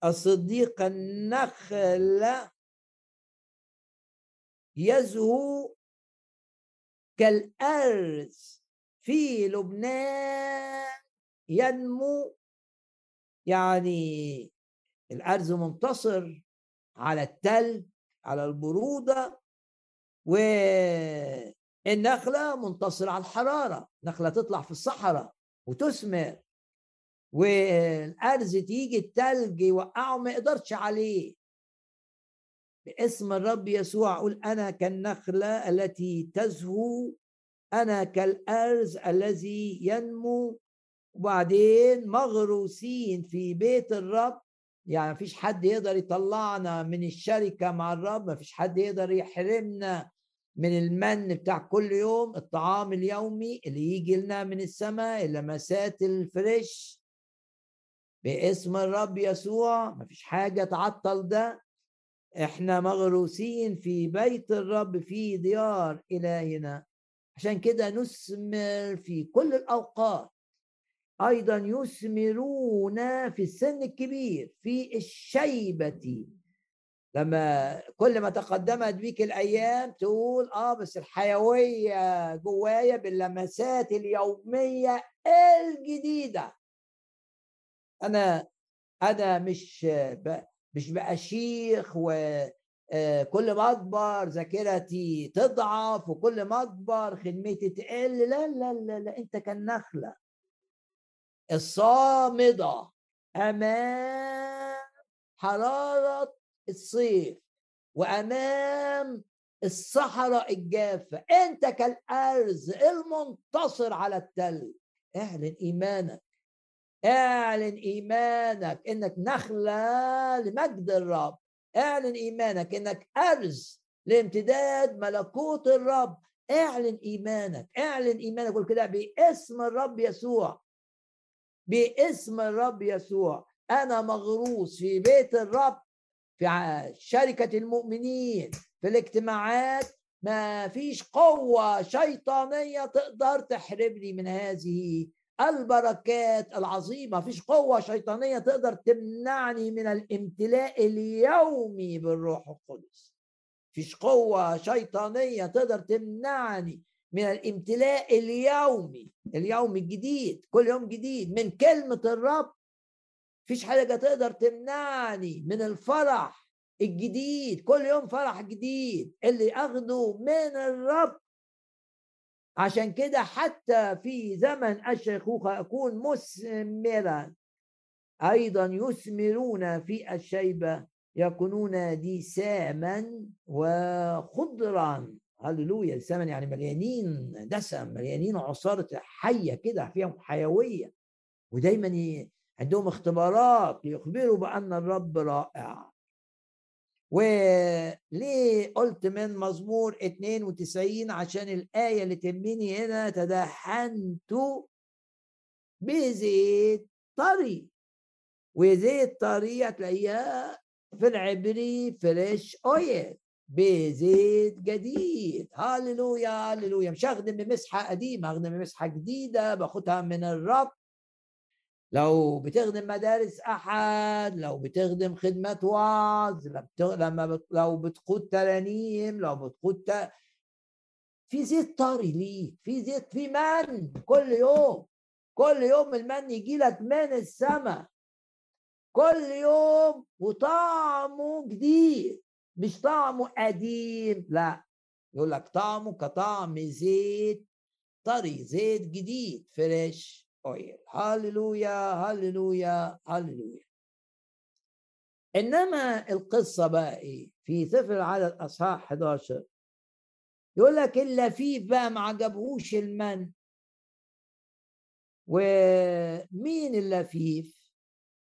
الصديق النخلة يزهو كالأرز في لبنان ينمو. يعني الأرز منتصر على التلج على البرودة والنخلة منتصرة على الحرارة نخلة تطلع في الصحراء وتثمر والأرز تيجي التلج يوقعه ما يقدرش عليه. باسم الرب يسوع أقول أنا كالنخلة التي تزهو أنا كالأرز الذي ينمو. وبعدين مغروسين في بيت الرب يعني مفيش حد يقدر يطلعنا من الشركة مع الرب مفيش حد يقدر يحرمنا. من المن بتاع كل يوم الطعام اليومي اللي يجي لنا من السماء اللمسات الفريش. باسم الرب يسوع مفيش حاجة تعطل ده. إحنا مغروسين في بيت الرب في ديار إلهنا. عشان كده نثمر في كل الأوقات. أيضا يثمرون في السن الكبير في الشيبة. لما كل ما تقدمت بيك الأيام تقول آه بس الحيوية جوايا باللمسات اليومية الجديدة أنا أنا مش. مش بقى شيخ وكل ما أكبر ذاكرتي تضعف وكل ما أكبر خدمتي تقل لا لا لا, لا. أنت كالنخله الصامدة أمام حرارة الصيف وأمام الصحراء الجافة أنت كالأرز المنتصر على التل اعلن إيمانك اعلن إيمانك إنك نخلة لمجد الرب. اعلن إيمانك إنك أرز لامتداد ملكوت الرب. اعلن إيمانك اعلن إيمانك. قول كده باسم الرب يسوع. باسم الرب يسوع. أنا مغروس في بيت الرب. في شركة المؤمنين في الاجتماعات ما فيش قوة شيطانية تقدر تحرمني من هذه البركات العظيمة. فيش قوة شيطانية تقدر تمنعني من الامتلاء اليومي بالروح القدس. فيش قوة شيطانية تقدر تمنعني من الامتلاء اليومي اليوم الجديد كل يوم جديد من كلمة الرب فيش حاجة تقدر تمنعني من الفرح الجديد كل يوم فرح جديد اللي أخده من الرب. عشان كده حتى في زمن الشيخوخة أكون مثمرا أيضا يثمرون في الشيبة يكونون دساما وخضرا. هللويا دساما يعني مليانين دسم مليانين عصارة حية كده فيهم حيوية. ودايما عندهم اختبارات ليخبروا بأن الرب رائع. وليه قلت من مزمور 92 عشان الآية اللي تهمني هنا تدهنت بزيت طري وزيت طري هتلاقيها في العبري فريش اويل بزيت جديد. هللويا هللويا. مش هخدم بمسحة قديمة هخدم بمسحة جديدة باخدها من الرب. لو بتخدم مدارس أحد لو بتخدم خدمة وعظ لما بت... لو بتقود ترانيم لو بتقود ت... في زيت طري ليك في زيت في من كل يوم كل يوم المن يجي لك من السماء كل يوم وطعمه جديد مش طعمه قديم لا يقول لك طعمه كطعم زيت طري زيت جديد فريش. اويل هللويا هللويا هللويا إنما القصة بقى إيه؟ في سفر العدد اصحاح 11 يقول لك اللفيف بقى ما عجبهوش المن. ومين اللفيف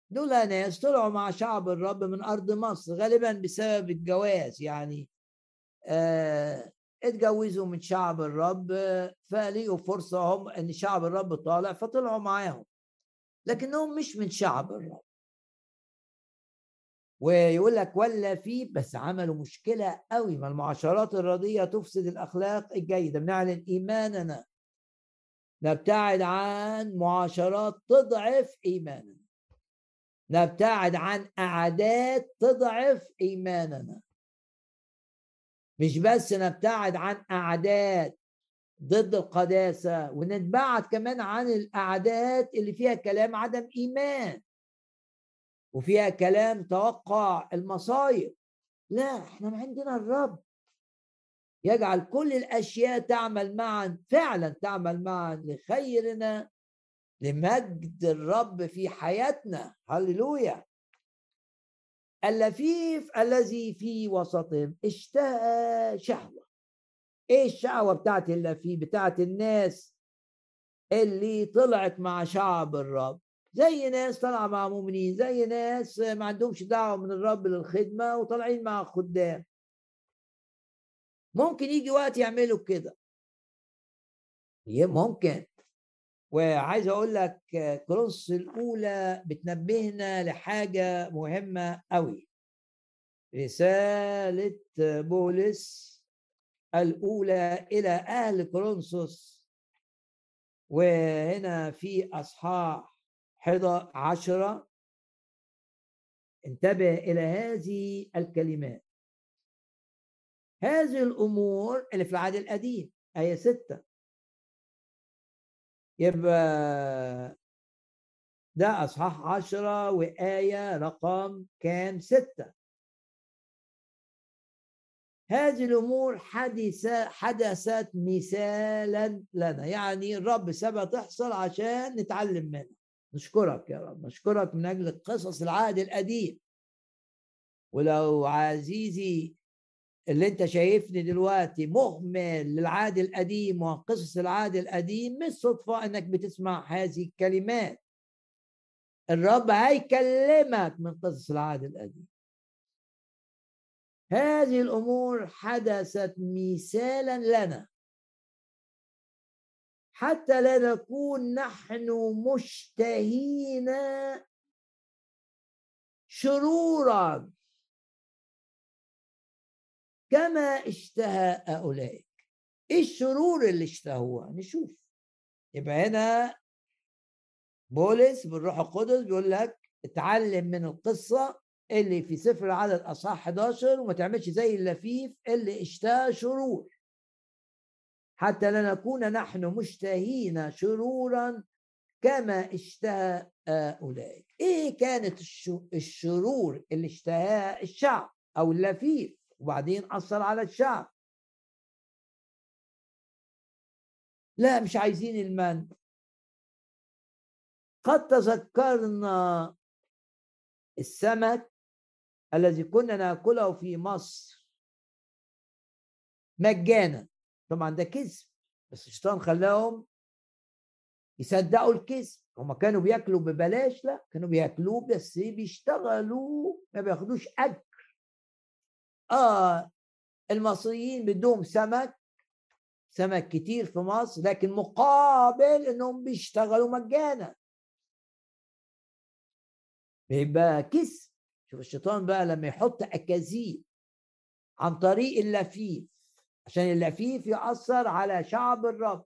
دول ناس طلعوا مع شعب الرب من أرض مصر غالبا بسبب الجواز يعني. آه اتجوزوا من شعب الرب فلقوا فرصة هم إن شعب الرب طالع فطلعوا معاهم. لكنهم مش من شعب الرب. ويقول لك ولا في بس عملوا مشكلة قوي. ما المعاشرات الرديئة تفسد الأخلاق الجيدة. بنعلن إيماننا. نبتعد عن معاشرات تضعف إيماننا. نبتعد عن أعداد تضعف إيماننا. مش بس نبتعد عن أعداد ضد القداسة ونتبعد كمان عن الأعداد اللي فيها كلام عدم إيمان وفيها كلام توقع المصايب. لا إحنا عندنا الرب. يجعل كل الأشياء تعمل معا فعلا تعمل معا لخيرنا لمجد الرب في حياتنا. هللويا! اللفيف الذي في وسطهم اشتهى شهوة. إيه الشهوة بتاعت اللفيف بتاعت الناس اللي طلعت مع شعب الرب. زي ناس طالعة مع مؤمنين زي ناس ما عندهمش دعوة من الرب للخدمة وطالعين مع خدام. ممكن يجي وقت يعملوا كده. ممكن. وعايز أقول لك كورنثوس الأولى بتنبهنا لحاجة مهمة قوي رسالة بولس الأولى إلى أهل كورنثوس. وهنا في أصحاح عشرة. انتبه إلى هذه الكلمات. هذه الأمور اللي في العهد القديم آية ستة. يبقى ده أصحاح عشرة وآية رقم كام؟ ستة. هذه الأمور حدث حدثت مثالا لنا يعني الرب سابها تحصل عشان نتعلم منها. نشكرك يا رب نشكرك من أجل قصص العهد القديم. ولو عزيزي اللي انت شايفني دلوقتي مهمل للعهد القديم وقصص العهد القديم مش صدفة انك بتسمع هذه الكلمات. الرب هيكلمك من قصص العهد القديم. هذه الأمور حدثت مثالا لنا. حتى لا نكون نحن مشتهين شرورا كما اشتهى أولئك. إيه الشرور اللي اشتهوها؟ نشوف. يبقى هنا بولس بالروح القدس بيقول لك اتعلم من القصة اللي في سفر العدد اصحاح 11 وما تعملش زي اللفيف اللي اشتهى شرور. حتى لا نكون نحن مشتهين شرورا كما اشتهى أولئك. إيه كانت الشرور اللي اشتهاها؟ الشعب أو اللفيف. وبعدين أثر على الشعب. لا مش عايزين المن قد تذكرنا السمك الذي كنا نأكله في مصر. مجانا. طبعا ده كذب بس الشيطان خلاهم يصدقوا الكذب. هم كانوا بياكلوا ببلاش لا كانوا بياكلوه بس بيشتغلوا ما بياخدوش اجر آه المصريين بدهم سمك سمك كتير في مصر لكن مقابل إنهم بيشتغلوا مجانا. بيبقى كذب شوف الشيطان بقى لما يحط أكاذيب عن طريق اللفيف عشان اللفيف يأثر على شعب الرب.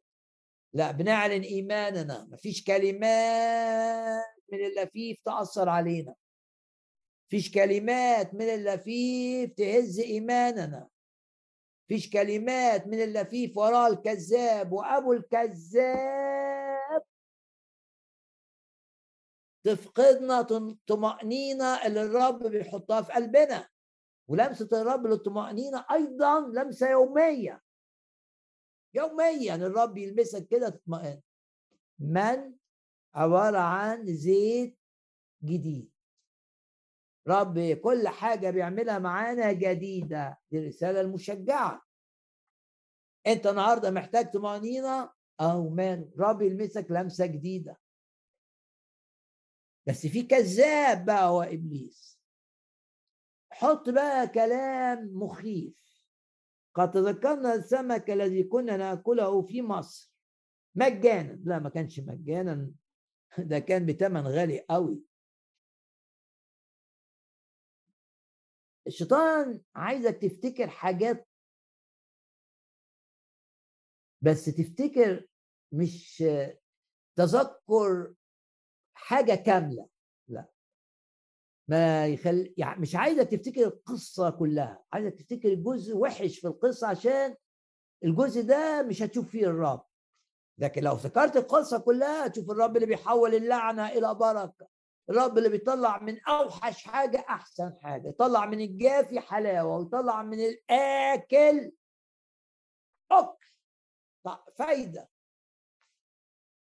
لا بنعلن إيماننا مفيش كلمات من اللفيف تأثر علينا. فيش كلمات من اللفيف تهز إيماننا. فيش كلمات من اللفيف وراء الكذاب وأبو الكذاب. تفقدنا طمأنينة اللي الرب بيحطها في قلبنا. ولمسة الرب للطمأنينة أيضا لمسة يومية. يوميا الرب يلمسك كده تطمئن. من؟ عبارة عن زيت جديد. رب كل حاجة بيعملها معانا جديدة دي الرسالة المشجعة. أنت النهاردة محتاج طمأنينة أو ماله رب يلمسك لمسة جديدة. بس في كذاب بقى هو إبليس. حط بقى كلام مخيف. قد تذكرنا السمك الذي كنا نأكله في مصر. مجانا. لا ما كانش مجانا. ده كان بثمن غالي قوي الشيطان عايزك تفتكر حاجات بس تفتكر مش تذكر حاجة كاملة لا. ما يخل يعني مش عايزك تفتكر القصة كلها عايزك تفتكر جزء وحش في القصة عشان الجزء ده مش هتشوف فيه الرب. لكن لو افتكرت القصة كلها هتشوف الرب اللي بيحول اللعنة إلى بركة. الرب اللي بيطلع من أوحش حاجة أحسن حاجة يطلع من الجافي حلاوة ويطلع من الآكل أكل فايدة.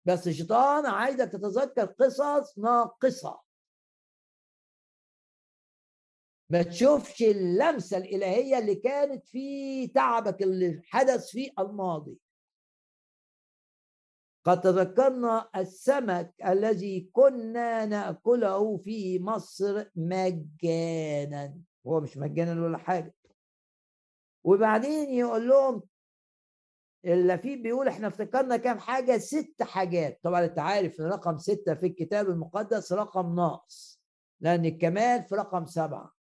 بس الشيطان عايزك تتذكر قصص ناقصة. ما تشوفش اللمسة الإلهية اللي كانت في تعبك اللي حدث في الماضي. قد تذكرنا السمك الذي كنا نأكله في مصر مجانا. هو مش مجانا ولا حاجة. وبعدين يقول لهم اللفيف بيقول إحنا افتكرنا كام حاجة؟ ست حاجات. طبعا أنت عارف إن رقم ستة في الكتاب المقدس رقم ناقص لأن الكمال في رقم سبعة.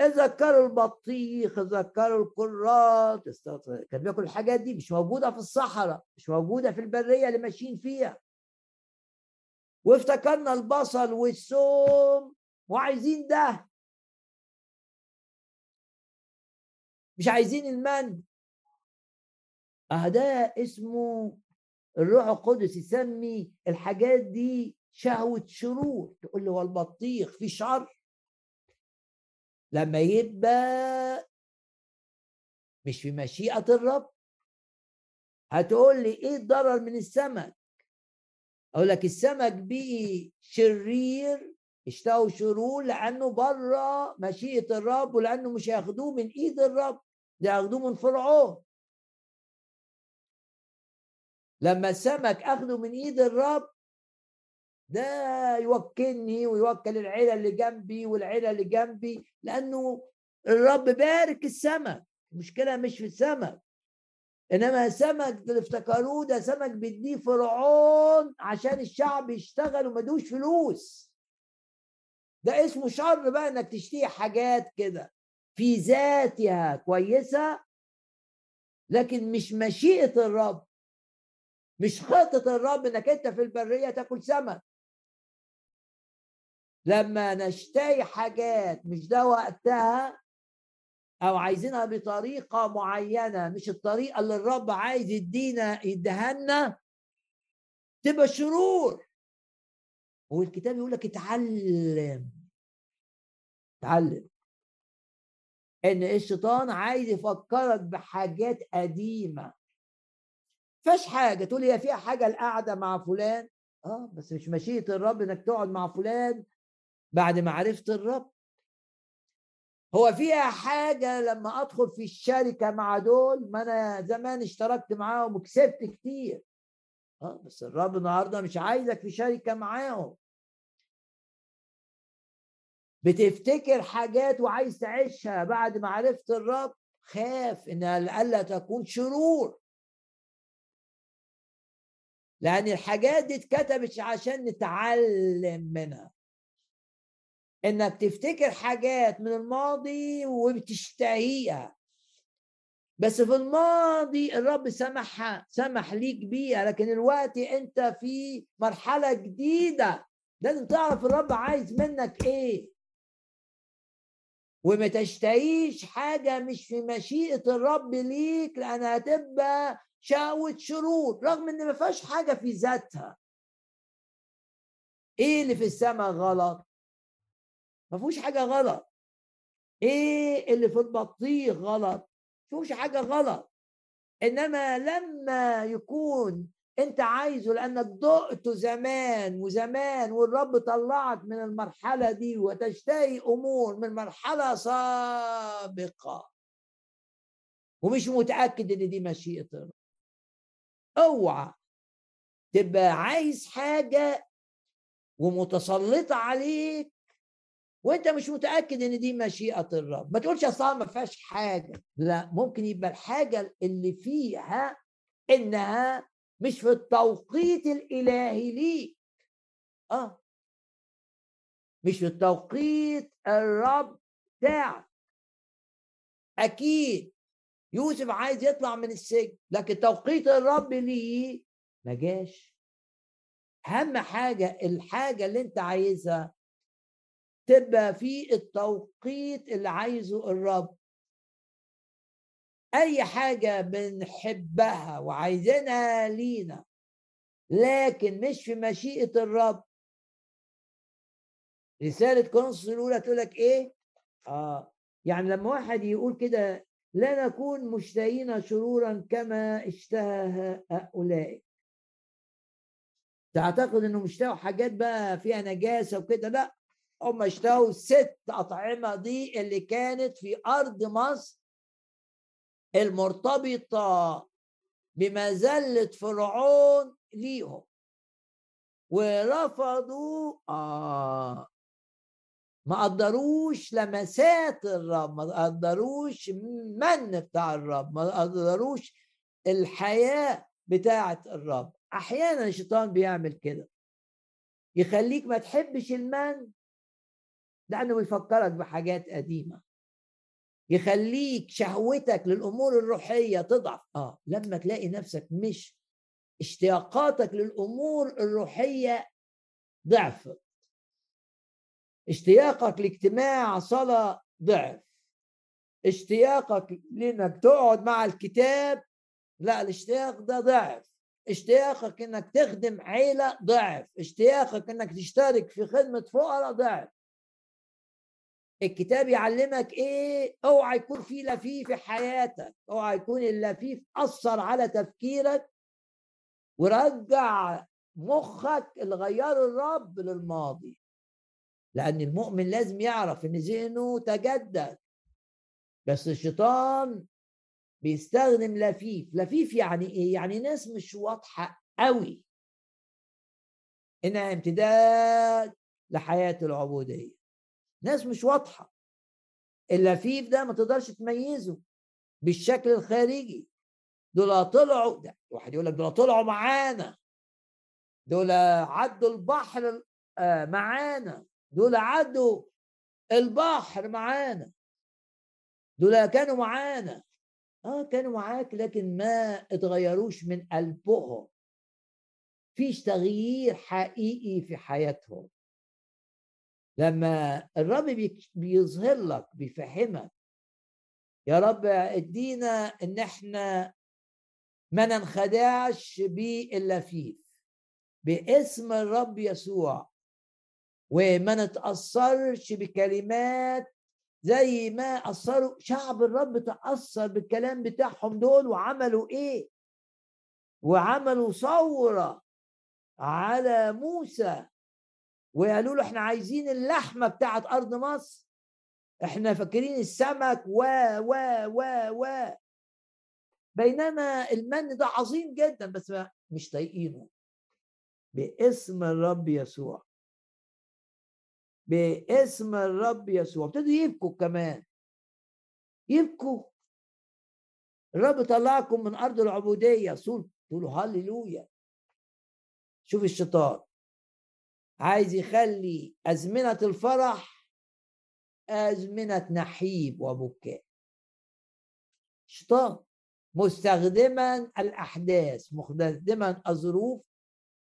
اتذكروا البطيخ اتذكروا الكرات كان بياكل الحاجات دي مش موجودة في الصحراء مش موجودة في البرية اللي ماشيين فيها. وافتكرنا البصل والثوم وعايزين ده. مش عايزين المن. آه ده اسمه الروح القدس يسمي الحاجات دي شهوة شرور. تقول له والبطيخ في شر؟ لما يبقى مش في مشيئة الرب هتقول لي إيه الضرر من السمك؟ أقول لك السمك بقي شرير اشتهوا شرور لأنه بره مشيئة الرب ولأنه مش هياخدوه من إيد الرب ده هياخدوه من فرعون. لما السمك أخده من إيد الرب ده يوكلني ويوكل العيلة اللي جنبي والعيلة اللي جنبي لأنه الرب بارك السمك. المشكلة مش في السمك إنما السمك اللي افتكروه ده سمك بيديه فرعون عشان الشعب يشتغل وما دوش فلوس. ده اسمه شر بقى إنك تشتري حاجات كده. في ذاتها كويسة لكن مش مشيئة الرب. مش خطة الرب إنك أنت في البرية تاكل سمك. لما نشتهي حاجات مش ده وقتها أو عايزينها بطريقة معينة مش الطريقة اللي الرب عايز يدينا يديها لنا تبقى شرور. والكتاب يقول لك اتعلم. اتعلم. إن الشيطان عايز يفكرك بحاجات قديمة. فاش حاجة تقول هي فيها حاجة القعدة مع فلان. آه بس مش مشيئة الرب إنك تقعد مع فلان. بعد ما عرفت الرب. هو فيها حاجة لما أدخل في الشركة مع دول ما أنا زمان اشتركت معاهم وكسبت كتير. آه بس الرب النهارده مش عايزك في شركة معاهم. بتفتكر حاجات وعايز تعيشها. بعد ما عرفت الرب خاف انها لألا تكون شرور. لأن الحاجات دي اتكتبت عشان نتعلم منها. إنك تفتكر حاجات من الماضي وبتشتهيها. بس في الماضي الرب سمح سمح ليك بيها لكن الوقت أنت في مرحلة جديدة. لازم تعرف الرب عايز منك إيه. وما تشتهيش حاجة مش في مشيئة الرب ليك لأنها هتبقى شهوة شرور رغم إن ما فيهاش حاجة في ذاتها. إيه اللي في السماء غلط؟ ما فيهوش حاجة غلط. إيه اللي في البطيخ غلط؟ ما فيهوش حاجة غلط. إنما لما يكون أنت عايزه لانك ضقته زمان وزمان والرب طلعك من المرحلة دي وتشتهي أمور من مرحلة سابقة. ومش متأكد إن دي مشيئة الرب. أوعى تبقى عايز حاجة ومتسلطة عليك وانت مش متأكد إن دي مشيئة الرب. ما تقولش أصلا ما فيهاش حاجة. لا ممكن يبقى الحاجة اللي فيها إنها مش في التوقيت الإلهي ليك. آه. مش في التوقيت الرب بتاعك. أكيد يوسف عايز يطلع من السجن لكن توقيت الرب ليه ما جاش. أهم حاجة الحاجة اللي أنت عايزها تبقى في التوقيت اللي عايزه الرب. أي حاجة بنحبها وعايزينها لينا لكن مش في مشيئة الرب. رسالة كونس الأولى تقول لك إيه؟ آه يعني لما واحد يقول كده لا نكون مشتهين شرورا كما اشتهى هؤلاء. تعتقد انهم اشتهوا حاجات بقى فيها نجاسة وكده؟ لا. هم اشتهوا ست أطعمة دي اللي كانت في أرض مصر المرتبطة بمذلة فرعون ليهم. ورفضوا آه ما قدروش لمسات الرب ما قدروش من بتاع الرب ما قدروش الحياة بتاعة الرب. أحيانا الشيطان بيعمل كده. يخليك ما تحبش المن لأنه بيفكرك بحاجات قديمة. يخليك شهوتك للأمور الروحية تضعف. آه لما تلاقي نفسك مش اشتياقاتك للأمور الروحية ضعفت. اشتياقك لاجتماع صلاة ضعف. اشتياقك لإنك تقعد مع الكتاب لا الاشتياق ده ضعف. اشتياقك إنك تخدم عيلة ضعف. اشتياقك إنك تشترك في خدمة فقراء ضعف. الكتاب يعلمك إيه؟ أوعى يكون في لفيف في حياتك أوعى يكون اللفيف أثر على تفكيرك. ورجع مخك اللي غيره الرب للماضي. لأن المؤمن لازم يعرف إن ذهنه تجدد. بس الشيطان بيستخدم لفيف. لفيف يعني إيه؟ يعني ناس مش واضحة قوي إنها امتداد لحياة العبودية. ناس مش واضحة. اللفيف ده ما تقدرش تميزه بالشكل الخارجي. دول طلعوا ده واحد يقول لك دول طلعوا معانا. دول عدوا البحر آه، معانا. دول عدوا البحر معانا. دول كانوا معانا. آه كانوا معاك لكن ما اتغيروش من قلبهم. فيش تغيير حقيقي في حياتهم. لما الرب بيظهر لك بيفهمك يا رب ادينا إن إحنا ما ننخدعش باللفيف باسم الرب يسوع. وما نتأثرش بكلمات زي ما أثروا شعب الرب تأثر بالكلام بتاعهم دول وعملوا إيه؟ وعملوا ثورة على موسى. وقالوا له إحنا عايزين اللحمة بتاعت أرض مصر. إحنا فاكرين السمك و و و و. بينما المن ده عظيم جدا بس مش طايقينه. باسم الرب يسوع. باسم الرب يسوع. ابتدوا يبكوا كمان. يبكوا. الرب طلعكم من أرض العبودية. صول تقولوا هللويا. شوف الشيطان. عايز يخلي أزمنة الفرح أزمنة نحيب وبكاء. الشيطان مستخدما الأحداث مستخدما الظروف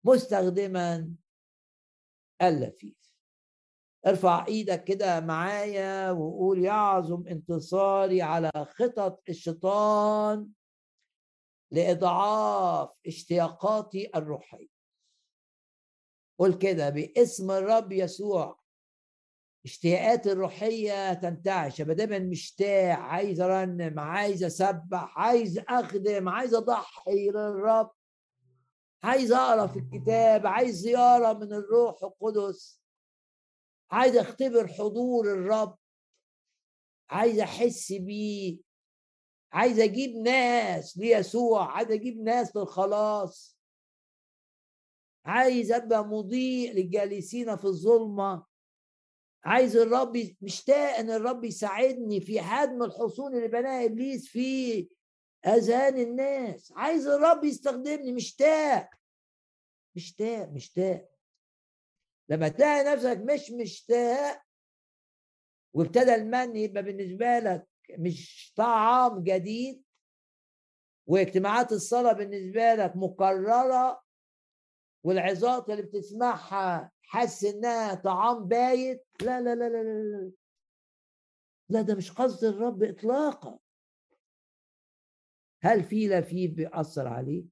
مستخدما اللفيف. ارفع إيدك كده معايا وقول يعظم انتصاري على خطط الشيطان لإضعاف اشتياقاتي الروحية. قول كده باسم الرب يسوع. اشتياقاتي الروحية تنتعش أبقى دايما مشتاق عايز أرنم عايز أسبح عايز أخدم عايز أضحي للرب عايز أقرأ في الكتاب عايز زيارة من الروح القدس عايز أختبر حضور الرب عايز أحس بيه عايز أجيب ناس ليسوع عايز أجيب ناس للخلاص. عايز أبقى مضيء للجالسين في الظلمة. عايز الرب مشتاق إن الرب يساعدني في هدم الحصون اللي بناها إبليس في أذهان الناس. عايز الرب يستخدمني مشتاق مشتاق مشتاق لما تلاقي نفسك مش مشتاق وابتدى المن يبقى بالنسبة لك مش طعام جديد واجتماعات الصلاة بالنسبة لك مكررة والعظات اللي بتسمعها حاسس إنها طعام بايت. لا لا لا لا لا لا ده مش قصد الرب اطلاقا. هل في لفيف بيأثر عليك؟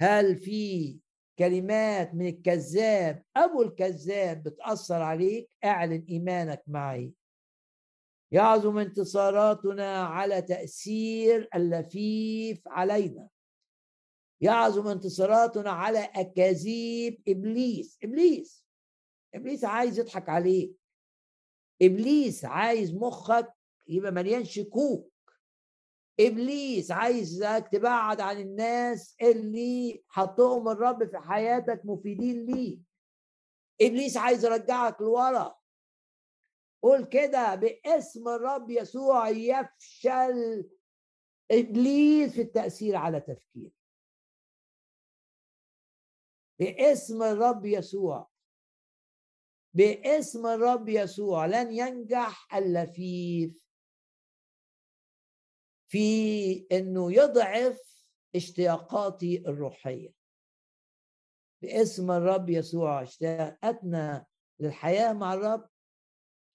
هل في كلمات من الكذاب أبو الكذاب بتأثر عليك؟ أعلن إيمانك معي. يعظم انتصاراتنا على تأثير اللفيف علينا. يعظم انتصاراتنا على أكاذيب إبليس. إبليس إبليس عايز يضحك عليك. إبليس عايز مخك يبقى مليان شكوك. إبليس عايزك تبعد عن الناس اللي حطهم الرب في حياتك مفيدين ليك. إبليس عايز يرجعك لورا. قول كده باسم الرب يسوع يفشل إبليس في التأثير على تفكيرك. باسم الرب يسوع. باسم الرب يسوع. لن ينجح اللفيف في إنه يضعف اشتياقاتي الروحية. باسم الرب يسوع اشتياقاتنا للحياة مع الرب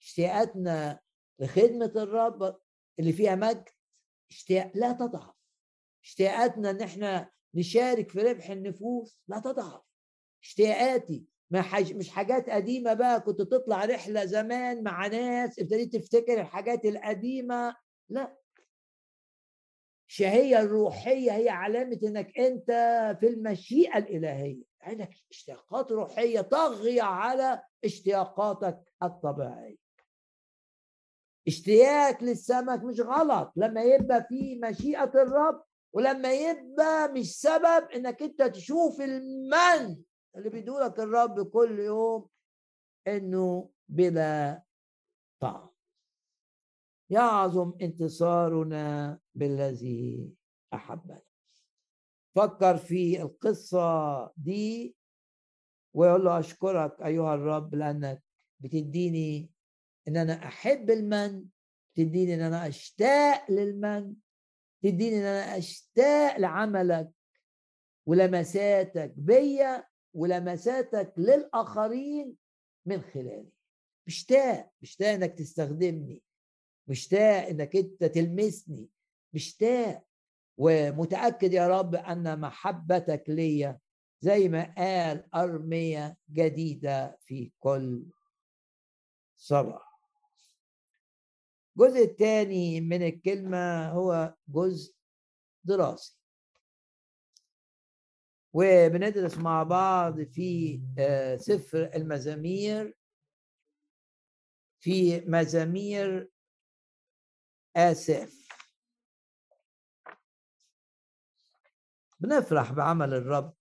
اشتياقاتنا لخدمة الرب اللي فيها مجد اشتياق لا تضعف. اشتياقاتنا إن إحنا نشارك في ربح النفوس لا تضعف. اشتياقاتي ما حاج... مش حاجات قديمة بقى كنت تطلع رحلة زمان مع ناس ابتديت تفتكر الحاجات القديمة. لا. الشهية الروحية هي علامة إنك أنت في المشيئة الإلهية. عندك اشتياقات روحية طاغية على اشتياقاتك الطبيعية. اشتياق للسمك مش غلط. لما يبقى في مشيئة الرب ولما يبقى مش سبب إنك أنت تشوف المن اللي بيدولك الرب كل يوم إنه بلا طعم. يعظم انتصارنا بالذي أحبنا. فكر في القصة دي ويقول له أشكرك أيها الرب لأنك بتديني إن أنا أحب المن تديني إن أنا أشتاق للمن تديني إن أنا أشتاق لعملك ولمساتك بيا ولمساتك للآخرين من خلالي مشتاق مشتاق إنك تستخدمني مشتاق إنك أنت تلمسني مشتاق ومتأكد يا رب أن محبتك ليا زي ما قال أرمية جديدة في كل صباح الجزء الثاني من الكلمة هو جزء دراسي. وبندرس مع بعض في آه، سفر المزامير في مزامير آسف. بنفرح بعمل الرب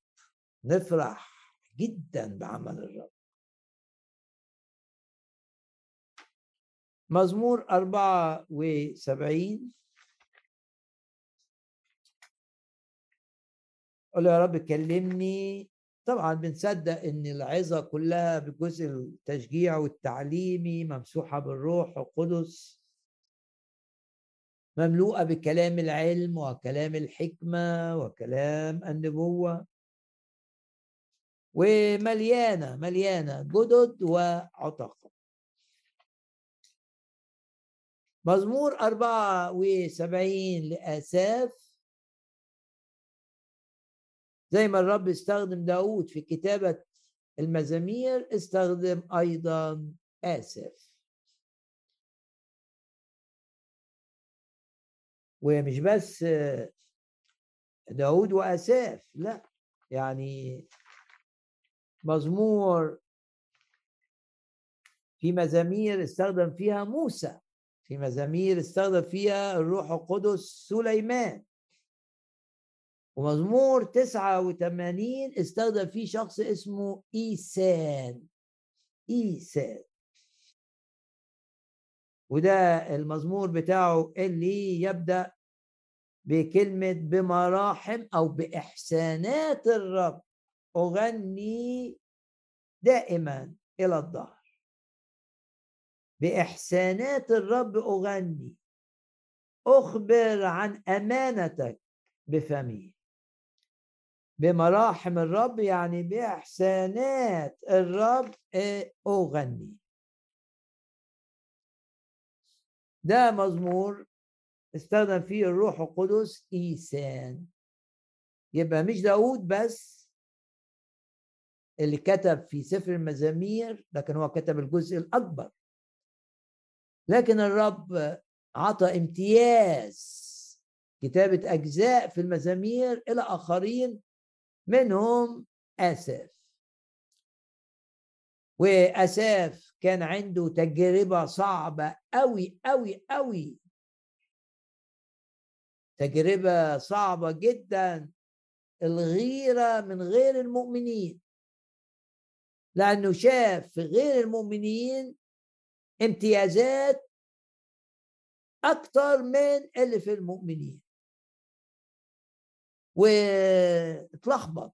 نفرح جدا بعمل الرب. مزمور 74 قول له يا رب كلمني. طبعا بنصدق إن العظة كلها بجزء التشجيع والتعليمي ممسوحة بالروح القدس. مملوءة بكلام العلم وكلام الحكمة وكلام النبوة. ومليانة مليانة جدد وعتق. مزمور 74 لآساف زي ما الرب استخدم داود في كتابة المزامير استخدم أيضا آسف. ومش بس داود وأساف لا يعني مزمور في مزامير استخدم فيها موسى في مزامير استخدم فيها الروح القدس سليمان. ومزمور 89 استخدم فيه شخص اسمه إيسان. إيسان. وده المزمور بتاعه اللي يبدأ بكلمة بمراحم أو بإحسانات الرب. أغني دائما إلى الظهر بإحسانات الرب أغني. أخبر عن أمانتك بفمي بمراحم الرب يعني بإحسانات الرب أغني. ده مزمور استخدم فيه الروح القدس إيسان. يبقى مش داود بس اللي كتب في سفر المزامير لكن هو كتب الجزء الأكبر. لكن الرب عطى امتياز كتابة أجزاء في المزامير إلى آخرين منهم آساف وأساف كان عنده تجربة صعبة أوي أوي أوي. تجربة صعبة جدا الغيرة من غير المؤمنين. لأنه شاف في غير المؤمنين امتيازات أكتر من اللي في المؤمنين. واتلخبط.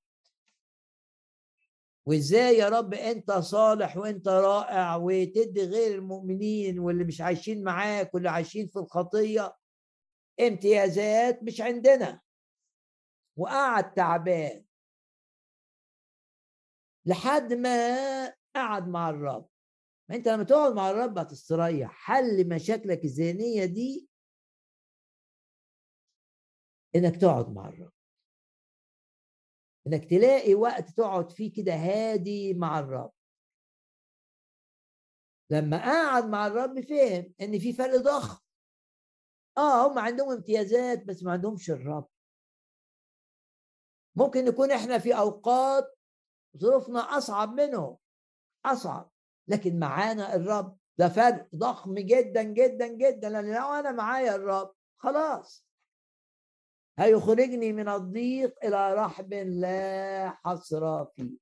وإزاي يا رب أنت صالح وأنت رائع وتدي غير المؤمنين واللي مش عايشين معاك واللي عايشين في الخطية؟ امتيازات مش عندنا. وقعد تعبان. لحد ما قعد مع الرب. ما أنت لما تقعد مع الرب هتستريح. حل مشاكلك الذهنية دي إنك تقعد مع الرب. إنك تلاقي وقت تقعد فيه كده هادي مع الرب. لما قعد مع الرب فهم إن في فرق ضخم. آه هم عندهم امتيازات بس ما عندهمش الرب. ممكن نكون إحنا في أوقات ظروفنا أصعب منهم. أصعب. لكن معانا الرب. ده فرق ضخم جدا جدا جدا. لأن لو أنا معايا الرب خلاص. هيخرجني من الضيق إلى رحب لا حصر فيه.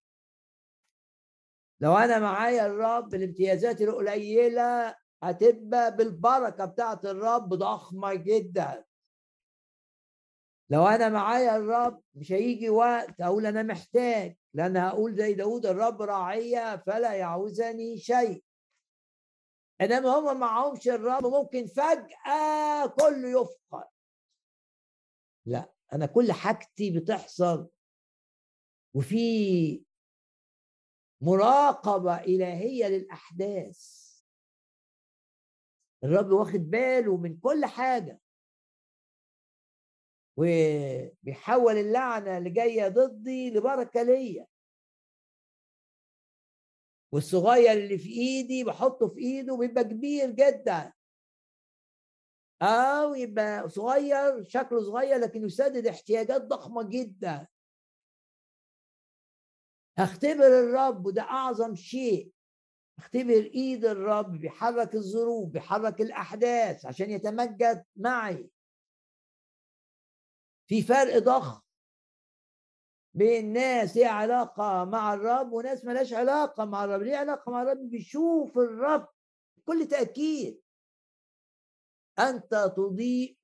لو أنا معايا الرب الامتيازات القليلة هتبقى بالبركة بتاعت الرب ضخمة جدا. لو أنا معايا الرب مش هيجي وقت أقول أنا محتاج لأن هقول زي داود الرب راعية فلا يعوزني شيء. إنما هم معهمش الرب ممكن فجأة كله يفقد. لأ أنا كل حاجتي بتحصل وفي مراقبة إلهية للأحداث. الرب واخد باله من كل حاجة. وبيحول اللعنة اللي جاية ضدي لبركة ليا. والصغير اللي في إيدي بحطه في إيده بيبقى كبير جدا. أو يبقى صغير شكله صغير لكن يسدد احتياجات ضخمة جدا. هختبر الرب وده أعظم شيء. اختبر إيد الرب بيحرك الظروف بيحرك الأحداث عشان يتمجد معي. في فرق ضخم بين ناس ليها علاقة مع الرب وناس ملاش علاقة مع الرب. ليه علاقة مع الرب؟ بيشوف الرب بكل تأكيد. أنت تضيء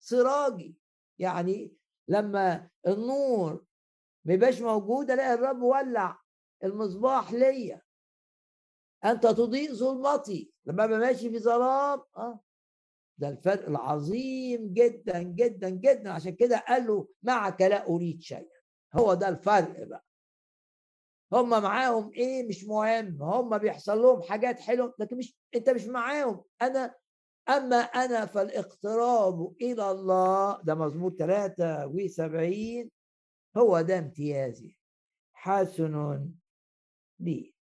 سراجي يعني لما النور ما يبقاش موجود ألاقي الرب ولع المصباح ليا. أنت تضيء ظلمتي. لما أبقى ماشي في ظلام آه. ده الفرق العظيم جدا جدا جدا. عشان كده قال له معك لا أريد شيئا. هو ده الفرق بقى. هم معاهم إيه؟ مش مهم. هم بيحصل لهم حاجات حلوة لكن مش أنت مش معاهم. أنا أما أنا فالاقتراب إلى الله ده مزمور 73 هو ده امتيازي. حسن لي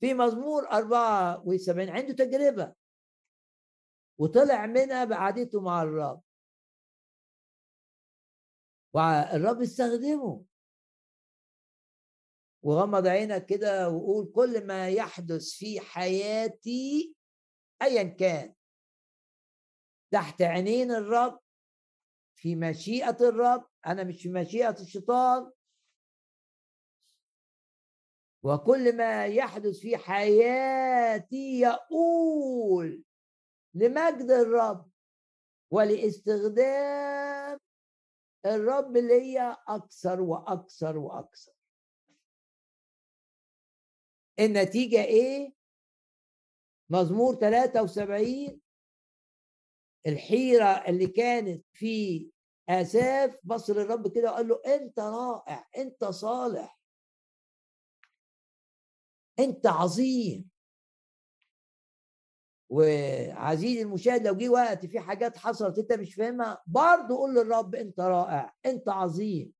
في مزمور 74 عنده تجربة. وطلع منها بقعدته مع الرب. والرب استخدمه. وغمض عينك كده وقول كل ما يحدث في حياتي ايا كان. تحت عينين الرب في مشيئة الرب أنا مش في مشيئة الشيطان. وكل ما يحدث في حياتي يقول لمجد الرب ولاستخدام الرب ليا أكثر وأكثر وأكثر. النتيجة إيه؟ مزمور 73 الحيرة اللي كانت في آساف بص للرب كده وقال له أنت رائع أنت صالح. أنت عظيم. وعزيزي المشاهد لو جه وقت في حاجات حصلت أنت مش فاهمها برضه قول للرب أنت رائع أنت عظيم.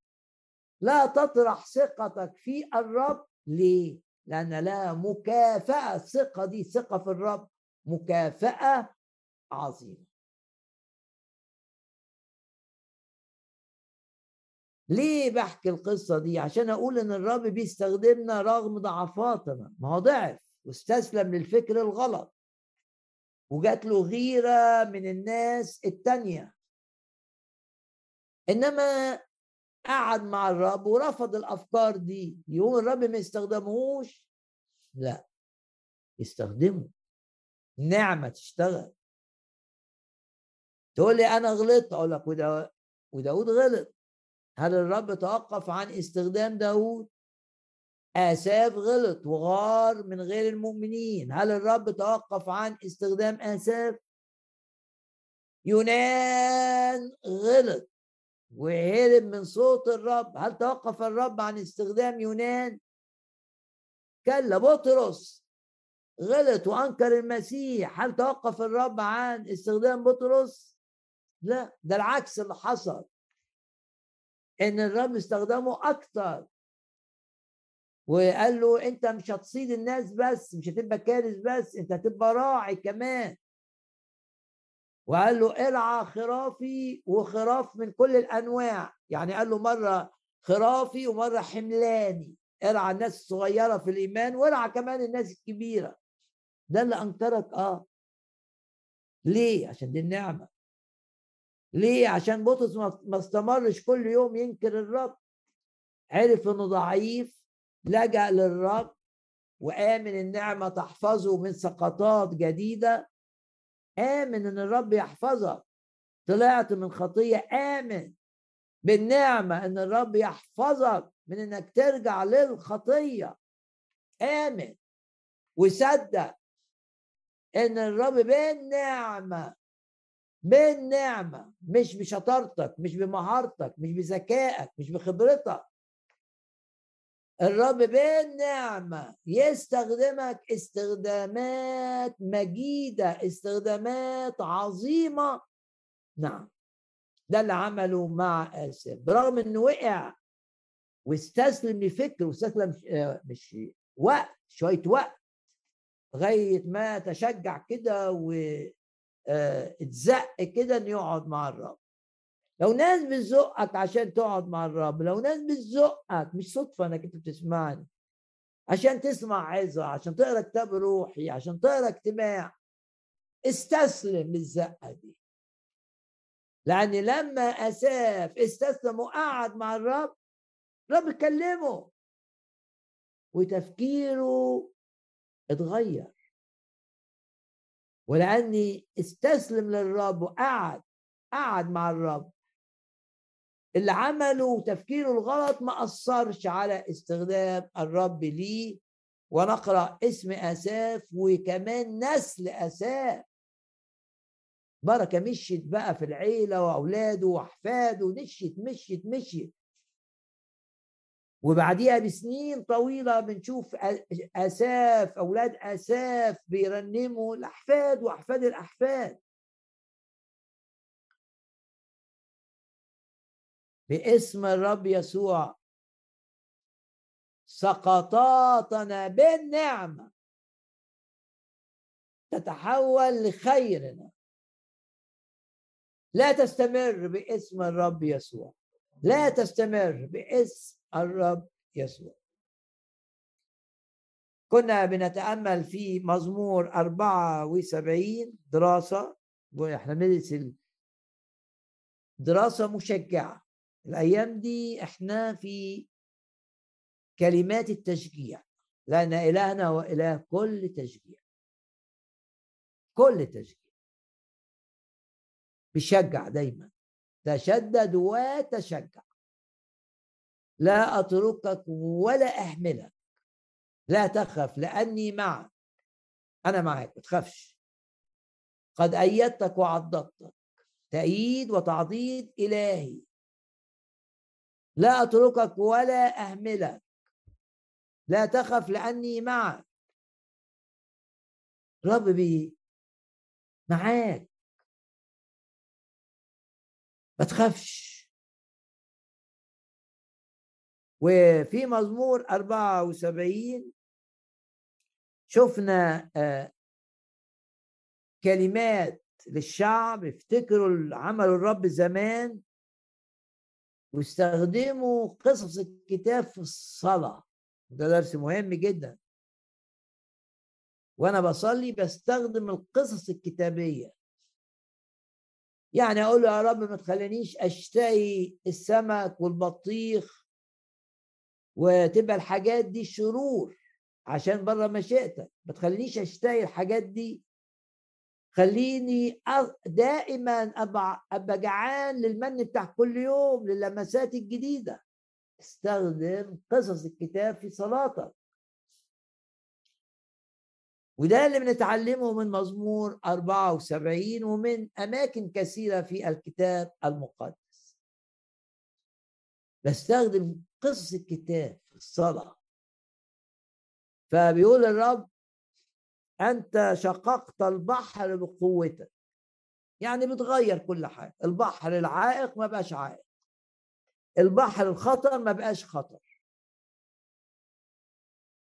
لا تطرح ثقتك في الرب. ليه؟ لأن لها مكافأة الثقة دي ثقة في الرب مكافأة عظيمة. ليه بحكي القصة دي؟ عشان أقول إن الرب بيستخدمنا رغم ضعفاتنا. ما هو ضعف واستسلم للفكر الغلط. وجات له غيرة من الناس التانية. إنما قعد مع الرب ورفض الأفكار دي. يقوم الرب ما يستخدمهوش لا. يستخدمه نعمة تشتغل. تقول لي أنا غلطت؟ أقول لك وداود غلط. هل الرب توقف عن استخدام داود؟ آساف غلط وغار من غير المؤمنين. هل الرب توقف عن استخدام آساف؟ يونان غلط. وهرب من صوت الرب. هل توقف الرب عن استخدام يونان؟ كلا بطرس غلط وأنكر المسيح. هل توقف الرب عن استخدام بطرس؟ لا ده العكس اللي حصل. إن الرب استخدمه أكتر. وقال له أنت مش هتصيد الناس بس مش هتبقى كارث بس أنت هتبقى راعي كمان. وقال له ارعى خرافي وخراف من كل الأنواع. يعني قال له مرة خرافي ومرة حملاني. ارعى الناس الصغيره في الإيمان وارعى كمان الناس الكبيرة. ده اللي أنكرك آه. ليه؟ عشان دي النعمة. ليه؟ عشان بطرس ما استمرش كل يوم ينكر الرب. عرف إنه ضعيف لجأ للرب وآمن النعمة تحفظه من سقطات جديدة. آمن إن الرب يحفظك. طلعت من خطية آمن بالنعمة إن الرب يحفظك من إنك ترجع للخطية. آمن وصدق إن الرب بالنعمة بالنعمة مش بشطارتك مش بمهارتك مش بذكائك مش بخبرتك. الرب بالنعمة يستخدمك استخدامات مجيدة استخدامات عظيمة. نعم. ده اللي عمله مع آسف. برغم إنه وقع واستسلم لفكر واستسلم آه، مش وقت شوية وقت لغاية ما تشجع كده واتزق آه، كده إنه يقعد مع الرب. لو ناس بتزقك عشان تقعد مع الرب لو ناس بتزقك مش صدفة إنك أنت بتسمعني. عشان تسمع عظة عشان تقرأ كتاب روحي عشان تقرأ اجتماع. استسلم للزقة دي. لأن لما أساف استسلم وقعد مع الرب الرب كلمه. وتفكيره اتغير. ولأني استسلم للرب وقعد قعد مع الرب. اللي عمله تفكيره الغلط ما أثرش على استخدام الرب ليه ونقرأ اسم أساف وكمان نسل أساف. بركة مشيت بقى في العيلة وأولاده وأحفاده مشيت مشيت مشيت. وبعديها بسنين طويلة بنشوف أساف أولاد أساف بيرنموا الأحفاد وأحفاد الأحفاد. باسم الرب يسوع. سقطاتنا بالنعمة. تتحول لخيرنا. لا تستمر باسم الرب يسوع. لا تستمر باسم الرب يسوع. كنا بنتأمل في مزمور 74 دراسة. وإحنا بندرس دراسة مشجعة. الأيام دي إحنا في كلمات التشجيع لأن إلهنا هو إله كل تشجيع. كل تشجيع. بيشجع دايما. تشدد وتشجع. لا أتركك ولا أحملك لا تخف لأني معك. أنا معك ما تخافش. قد أيدتك وعضدتك تأييد وتعضيد إلهي. لا أتركك ولا أهملك. لا تخف لأني معك. رب بي معاك. ما تخافش. وفي مزمور 74 شفنا آه، كلمات للشعب. افتكروا عمل الرب زمان. واستخدموا قصص الكتاب في الصلاة. ده درس مهم جدا. وأنا بصلي بستخدم القصص الكتابية. يعني أقول له يا رب ما تخلينيش اشتهي السمك والبطيخ وتبقى الحاجات دي شرور عشان بره مشيئتك ما تخلينيش اشتهي الحاجات دي خليني دائما أبقى جعان للمن بتاع كل يوم للمسات الجديدة. استخدم قصص الكتاب في صلاتك. وده اللي بنتعلمه من مزمور 74 ومن أماكن كثيرة في الكتاب المقدس. بستخدم قصص الكتاب في الصلاة. فبيقول الرب أنت شققت البحر بقوتك. يعني بتغير كل حاجة. البحر العائق ما بقاش عائق. البحر الخطر ما بقاش خطر.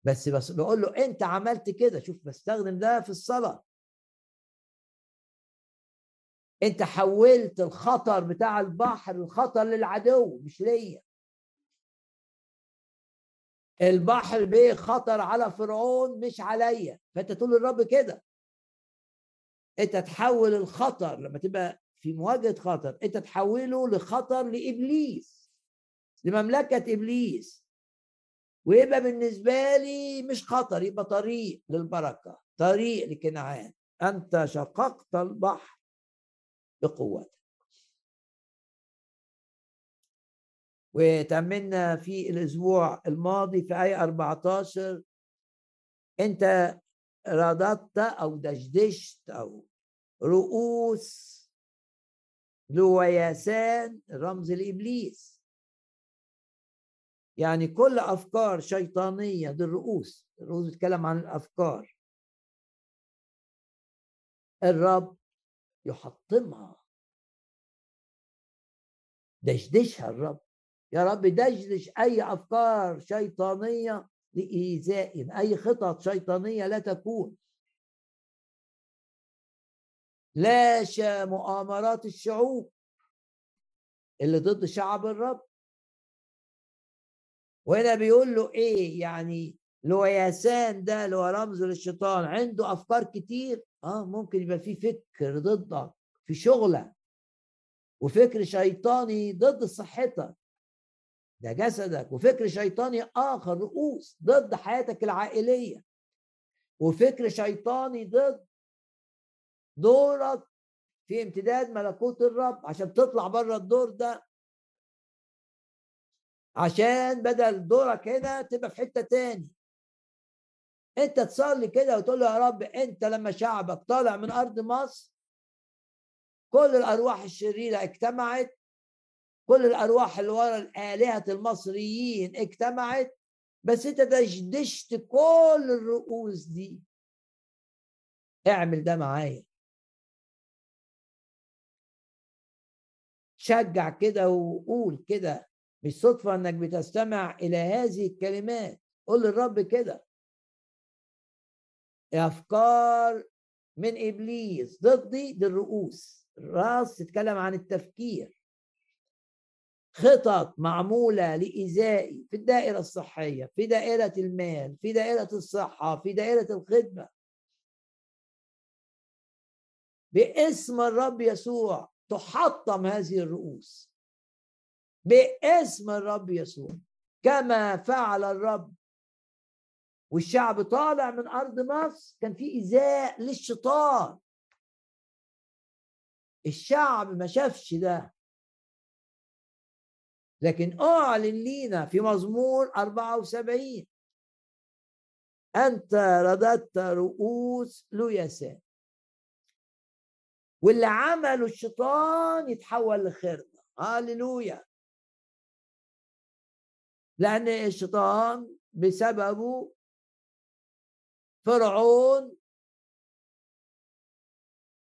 بس بس بقول له أنت عملت كده. شوف بستخدم ده في الصلاة. أنت حولت الخطر بتاع البحر الخطر للعدو مش ليا. البحر بيه خطر على فرعون مش عليا. فأنت تقول للرب كده. أنت تحول الخطر لما تبقى في مواجهة خطر أنت تحوله لخطر لإبليس لمملكة إبليس. ويبقى بالنسبة لي مش خطر يبقى طريق للبركة طريق لكنعان. أنت شققت البحر بقوتك. وتمنا في الأسبوع الماضي في آية 14 أنت رددت أو دشدشت أو رؤوس لوياسان رمز لابليس يعني كل أفكار شيطانية دي الرؤوس الرؤوس بتتكلم عن الأفكار. الرب يحطمها. دشدشها الرب. يا رب دشدش أي أفكار شيطانية لايذائنا أي خطط شيطانية لا تكون. لاشى مؤامرات الشعوب اللي ضد شعب الرب؟ وهنا بيقول له إيه؟ يعني لوياسان ده اللي هو رمز للشيطان عنده أفكار كتير آه ممكن يبقى في فكر ضدك في شغلك وفكر شيطاني ضد صحتك. ده جسدك. وفكر شيطاني آخر رؤوس ضد حياتك العائلية. وفكر شيطاني ضد دورك في امتداد ملكوت الرب عشان تطلع بره الدور ده. عشان بدل دورك هنا تبقى في حتة تاني. انت تصلي كده وتقول له يا رب انت لما شعبك طالع من أرض مصر كل الأرواح الشريرة اجتمعت كل الأرواح اللي ورا الآلهة المصريين اجتمعت بس انت دشدشت كل الرؤوس دي. اعمل ده معايا. شجع كده وقول كده مش صدفة إنك بتستمع إلى هذه الكلمات. قول للرب كده. أفكار من إبليس ضدي دي الرؤوس الرأس تتكلم عن التفكير. خطط معمولة لإيذائي في الدائرة الصحية في دائرة المال في دائرة الصحة في دائرة الخدمة. باسم الرب يسوع تحطم هذه الرؤوس. باسم الرب يسوع. كما فعل الرب. والشعب طالع من أرض مصر كان في إيذاء للشيطان. الشعب ما شافش ده. لكن اعلن لينا في مزمور 74 أنت رددت رؤوس لويسان واللي عمله الشيطان يتحول لخيرنا هاليلويا. لأن الشيطان بسببه فرعون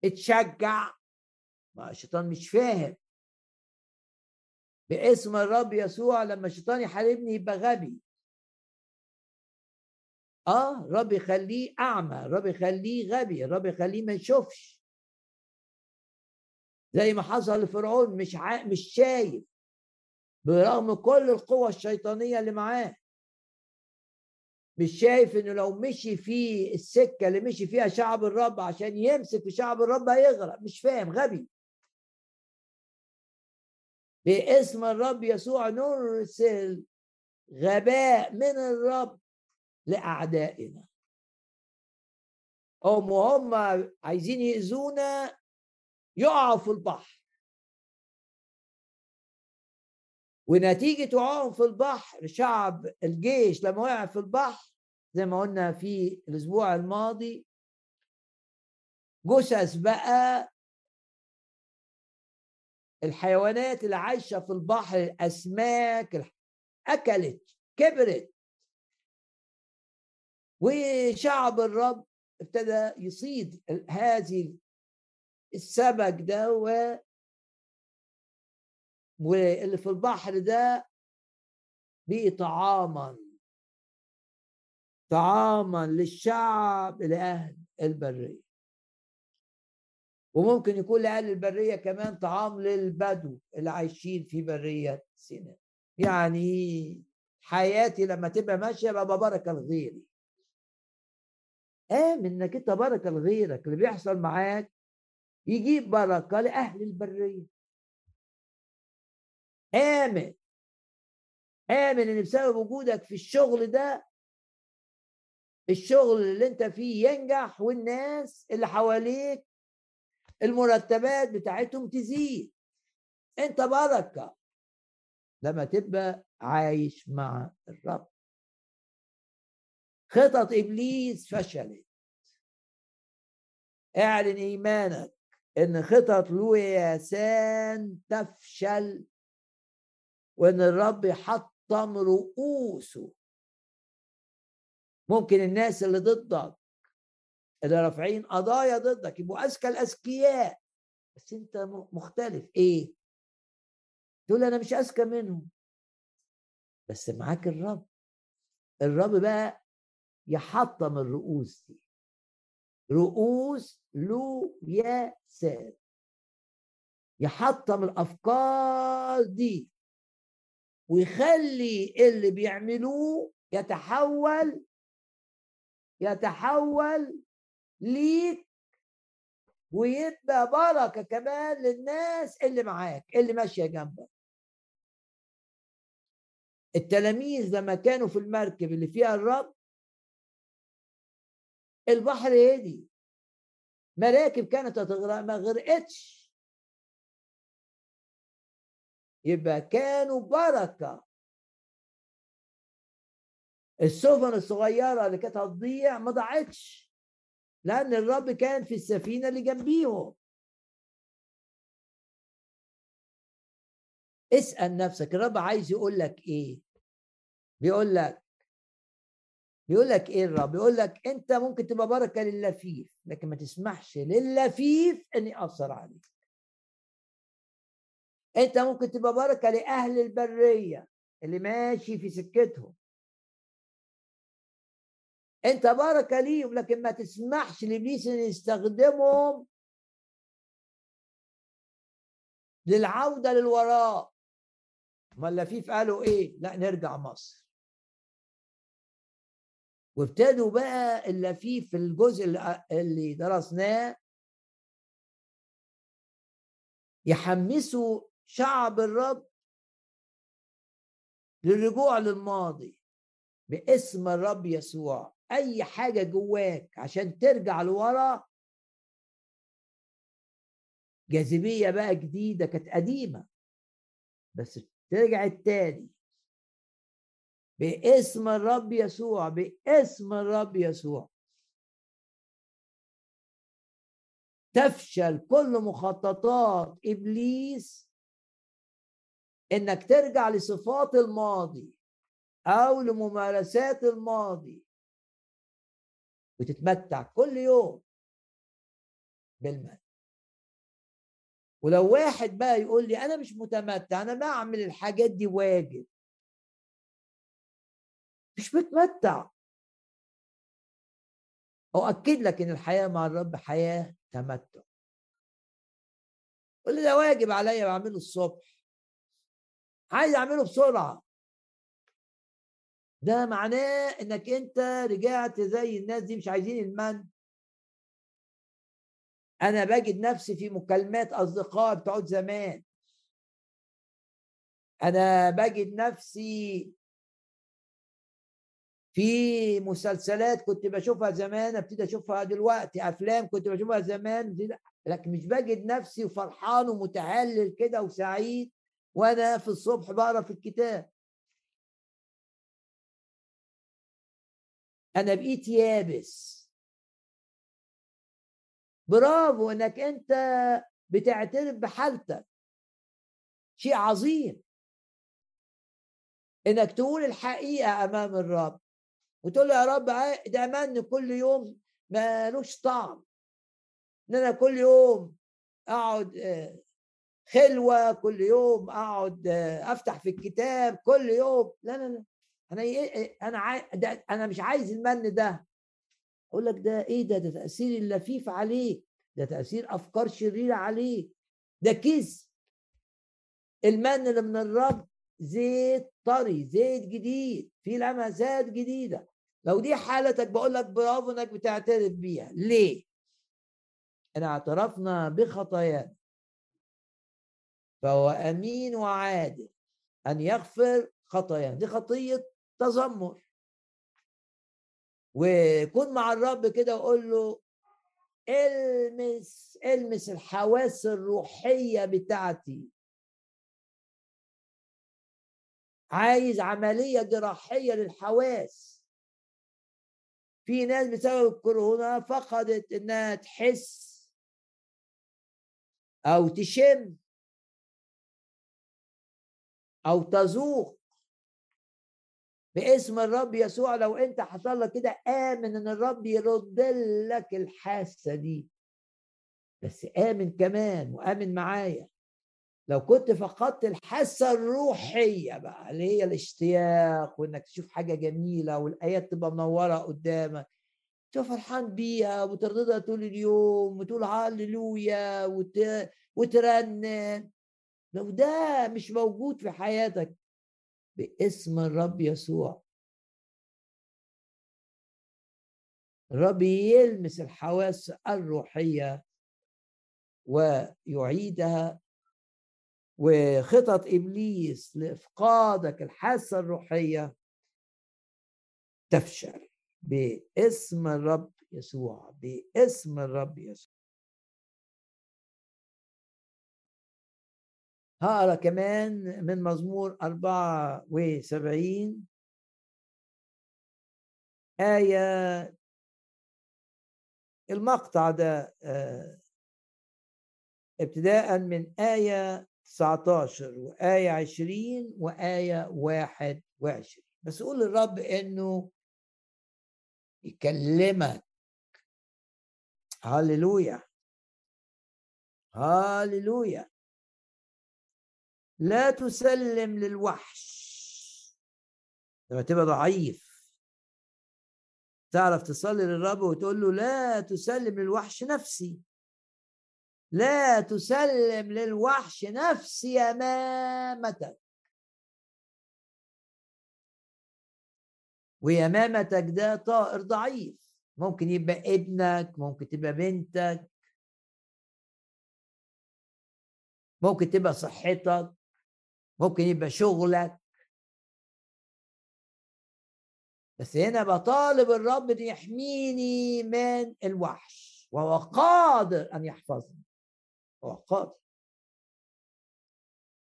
اتشجع. ما الشيطان مش فاهم. باسم الرب يسوع لما الشيطان يحاربني يبقى غبي. آه رب يخليه أعمى رب يخليه غبي رب يخليه ما يشوفش. زي ما حصل لفرعون مش ع... مش شايف. برغم كل القوة الشيطانية اللي معاه. مش شايف إنه لو مشي في السكة اللي مشي فيها شعب الرب عشان يمسك في شعب الرب هيغرق. مش فاهم غبي. باسم الرب يسوع نرسل غباء من الرب لأعدائنا. هم وهم عايزين يأذونا يقعوا في البحر. ونتيجة وقعهم في البحر شعب الجيش لما وقع في البحر زي ما قلنا في الأسبوع الماضي جثث بقى الحيوانات اللي عايشة في البحر الأسماك أكلت كبرت. وشعب الرب ابتدى يصيد هذه السمك ده و واللي في البحر ده بقي طعاما طعاما للشعب لأهل البرية. وممكن يكون لأهل البرية كمان طعام للبدو اللي عايشين في برية سيناء. يعني حياتي لما تبقى ماشية ببقى بركة لغيري آمن إنك أنت بركة لغيرك. اللي بيحصل معاك يجيب بركة لأهل البرية. آمن. آمن إن بسبب وجودك في الشغل ده الشغل اللي أنت فيه ينجح والناس اللي حواليك المرتبات بتاعتهم تزيد. انت بركه لما تبقى عايش مع الرب. خطط إبليس فشلت. اعلن إيمانك إن خطط لوياسان تفشل وإن الرب يحطم رؤوسه. ممكن الناس اللي ضدك اللي رافعين قضايا ضدك يبقوا أذكى الأذكياء. بس أنت مختلف. إيه؟ تقول أنا مش أذكى منهم. بس معاك الرب. الرب بقى يحطم الرؤوس دي. رؤوس لو يا ساد يحطم الأفكار دي. ويخلي اللي بيعملوه يتحول يتحول ليك ويبقى بركة كمان للناس اللي معاك اللي ماشية جنبك. التلاميذ لما كانوا في المركب اللي فيها الرب البحر هدي. مراكب كانت هتغرق ما غرقتش. يبقى كانوا بركة. السفن الصغيرة اللي كانت هتضيع ما ضاعتش. لأن الرب كان في السفينة اللي جنبيهم. اسأل نفسك الرب عايز يقول لك إيه؟ بيقول لك بيقول لك إيه الرب؟ بيقول لك أنت ممكن تبقى بركة لللفيف لكن ما تسمحش لللفيف إن يأثر عليك. أنت ممكن تبقى بركة لأهل البرية اللي ماشي في سكتهم. أنت بركه ليهم لكن ما تسمحش لإبليس أن يستخدمهم للعودة للوراء. ما اللفيف قالوا إيه؟ لا نرجع مصر. وابتدوا بقى اللفيف في الجزء اللي درسناه يحمسوا شعب الرب للرجوع للماضي باسم الرب يسوع. أي حاجة جواك عشان ترجع لورا. جاذبية بقى جديدة كانت قديمة بس ترجع التاني باسم الرب يسوع باسم الرب يسوع. تفشل كل مخططات إبليس إنك ترجع لصفات الماضي أو لممارسات الماضي. وتتمتع كل يوم بالمال. ولو واحد بقى يقول لي أنا مش متمتع أنا بعمل الحاجات دي واجب. مش متمتع أؤكد لك إن الحياة مع الرب حياة تمتع. قول لي ده واجب عليا بعمله الصبح. عايز أعمله بسرعة. ده معناه إنك أنت رجعت زي الناس دي مش عايزين المن. أنا بجد نفسي في مكالمات أصدقاء بتوع زمان. أنا بجد نفسي في مسلسلات كنت بشوفها زمان أبتدي أشوفها دلوقتي أفلام كنت بشوفها زمان لكن مش بجد نفسي وفرحان ومتهلل كده وسعيد وأنا في الصبح بقرأ في الكتاب. أنا بقيت يابس. برافو إنك أنت بتعترف بحالتك. شيء عظيم. إنك تقول الحقيقة أمام الرب. وتقول له يا رب ده من كل يوم مالوش طعم. إن أنا كل يوم أقعد آه، خلوة كل يوم أقعد آه، أفتح في الكتاب كل يوم. لا لا لا. أنا أنا عاي... ده أنا مش عايز المن ده. أقول لك ده إيه ده ده تأثير اللفيف عليك ده تأثير أفكار شريرة عليك. ده كذب. المن اللي من الرب زيت طري زيت جديد في لمسات جديدة. لو دي حالتك بقول لك برافو إنك بتعترف بيها. ليه؟ إن اعترفنا بخطايانا. فهو أمين وعادل أن يغفر خطايانا. دي خطية تذمر. وكن مع الرب كده وقول له إلمس إلمس الحواس الروحية بتاعتي. عايز عملية جراحية للحواس. في ناس بسبب الكورونا فقدت إنها تحس أو تشم أو تذوق. باسم الرب يسوع لو أنت حصل لك كده آمن إن الرب يرد لك الحاسه دي. بس آمن كمان وآمن معايا. لو كنت فقدت الحاسه الروحية بقى اللي هي الاشتياق وإنك تشوف حاجة جميلة والآيات تبقى منورة قدامك تبقى فرحان بيها وترددها طول اليوم وتقول هللويا وت... وترنم. لو ده مش موجود في حياتك باسم الرب يسوع. الرب يلمس الحواس الروحية ويعيدها وخطط إبليس لإفقادك الحاسة الروحية تفشل. باسم الرب يسوع باسم الرب يسوع. هقرأ كمان من مزمور 74 آية المقطع ده آه، ابتداء من آية 19 وآية 20 وآية 21 بس قول للرب إنه يكلمك. هللويا. هللويا. لا تسلم للوحش. لما تبقى ضعيف. تعرف تصلي للرب وتقول له لا تسلم للوحش نفسي. لا تسلم للوحش نفسي أمامتك. ويمامتك ده طائر ضعيف. ممكن يبقى ابنك ممكن تبقى بنتك. ممكن تبقى صحتك. ممكن يبقى شغلك. بس هنا بطالب الرب إن يحميني من الوحش وهو قادر أن يحفظني. هو قادر.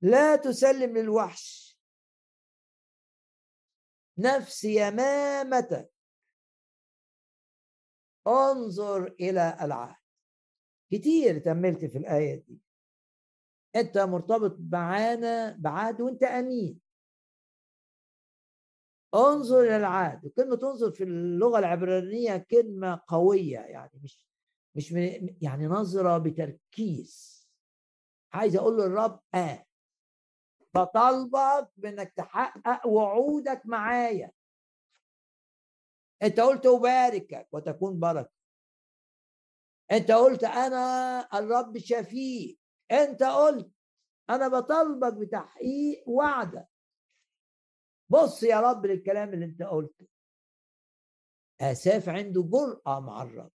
لا تسلم للوحش. نفسي يمامتك انظر إلى العهد. كتير تأملت في الآية دي. انت مرتبط معانا بعهد وانت امين. انظر إلى العهد. وكلمه انظر في اللغة العبرانية كلمة قوية يعني مش مش يعني نظرة بتركيز. عايز أقول للرب آه. بطالبك بإنك تحقق وعودك معايا. أنت قلت أباركك وتكون بركة. أنت قلت أنا الرب شفيك انت قلت أنا بطالبك بتحقيق وعدك. بص يا رب للكلام اللي انت قلته. آساف عنده جرأة مع الرب.